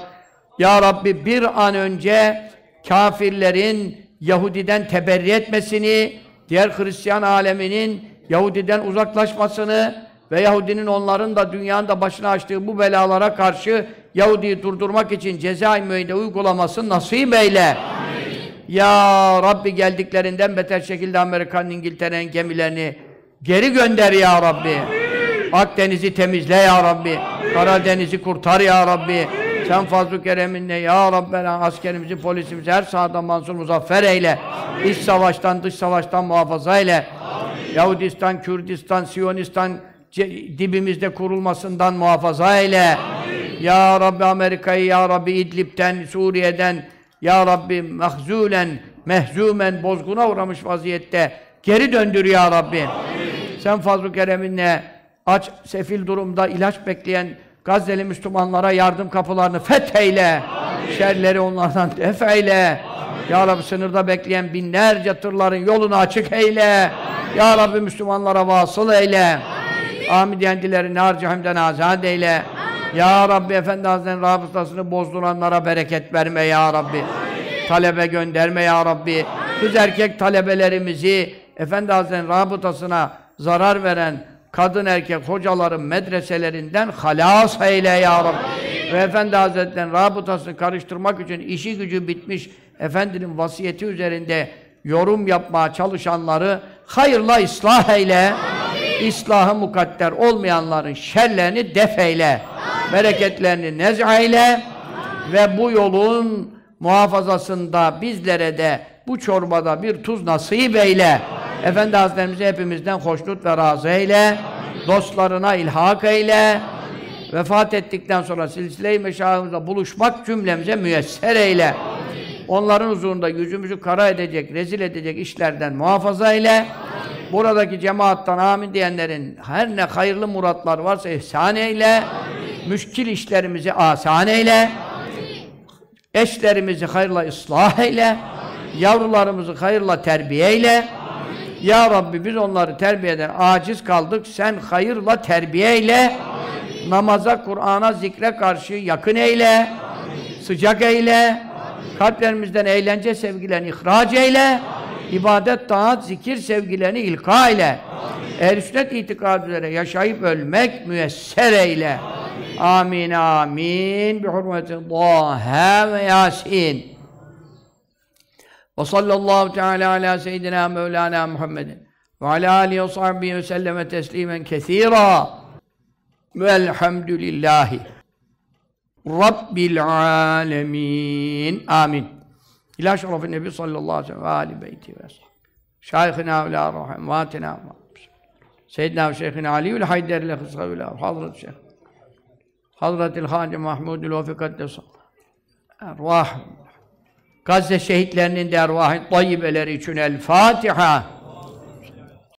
Ya Rabbi bir an önce kafirlerin Yahudiden teberri etmesini, diğer Hristiyan aleminin Yahudiden uzaklaşmasını ve Yahudinin onların da dünyanın da başına açtığı bu belalara karşı Yahudi'yi durdurmak için ceza-i müeyyide uygulaması nasip eyle. Amin. Ya Rabbi geldiklerinden beter şekilde Amerika'nın, İngiltere'nin gemilerini geri gönder ya Rabbi. Amin. Akdeniz'i temizle ya Rabbi. Karadeniz'i kurtar ya Rabbi. Sen fazl-ı kereminle ya Rabbena askerimizi, polisimizi her sağdan mansur muzaffer eyle. Amin. İç savaştan, dış savaştan muhafaza eyle. Amin. Yahudistan, Kürdistan, Siyonistan dibimizde kurulmasından muhafaza eyle. Amin. Ya Rabbi Amerika'yı, Ya Rabbi İdlib'den, Suriye'den, Ya Rabbi mahzulen, mehzumen, bozguna uğramış vaziyette geri döndür Ya Rabbi. Amin. Sen fazl-ı kereminle aç, sefil durumda ilaç bekleyen Gazze'li Müslümanlara yardım kapılarını fetheyle. Amin. Şerleri onlardan defeyle. Amin. Ya Rabbi sınırda bekleyen binlerce tırların yolunu açık eyle. Amin. Ya Rabbi Müslümanlara vasıl eyle. Amin. Amin diyendileri nar cehennemden azad eyle. Amin. Ya Rabbi Efendi Hazretleri'nin rabıtasını bozduranlara bereket verme ya Rabbi. Amin. Talebe gönderme ya Rabbi. Amin. Kız erkek talebelerimizi Efendi Hazretleri'nin rabıtasına zarar veren kadın erkek hocaların medreselerinden halas eyle ya Rabbi. Ve Efendi Hazretleri'nin rabıtasını karıştırmak için işi gücü bitmiş Efendinin vasiyeti üzerinde yorum yapmaya çalışanları hayırla ıslah eyle. Amin. İslahı mukadder olmayanların şerlerini def eyle. Amin. Bereketlerini nez'a eyle. Ve bu yolun muhafazasında bizlere de bu çorbada bir tuz nasip eyle. Efendi Hazretlerimizi hepimizden hoşnut ve razı eyle. Dostlarına ilhak eyle. Vefat ettikten sonra silsile-i meşahımızla buluşmak cümlemize müyesser eyle. Onların huzurunda yüzümüzü kara edecek, rezil edecek işlerden muhafaza eyle. Buradaki cemaattan amin diyenlerin her ne hayırlı muratlar varsa ihsan eyle. Müşkil işlerimizi asan eyle. Eşlerimizi hayırla ıslah eyle. Yavrularımızı hayırla terbiye eyle. Ya Rabbi biz onları terbiyeden aciz kaldık. Sen hayırla terbiye eyle. Amin. Namaza, Kur'an'a, zikre karşı yakın eyle. Amin. Sıcak eyle. Amin. Kalplerimizden eğlence sevgilerini ihraç eyle. Amin. İbadet, taat, zikir sevgilerini ilka eyle. Ehl-i sünnet itikad üzere yaşayıp ölmek müyesser eyle. Amin amin. amin. Bi hurmeti Taha ve Yasin. Ve sallallahu teala ala seyyidina Mevlana Muhammedin ve ala alihi ve sahbihi ve selleme teslimen kesira. Velhamdülillahi Rabbil alemin. Amin. İlâ şerefin Nebi sallallahu aleyhi ve sellem ve âli beyti ve sahbihi. Şaykhina ve la rahim ve atina Seyyidina ve Şeyhina Ali ve Hayder ile Gazze şehitlerinin de ervahı tayyibeleri için El Fatiha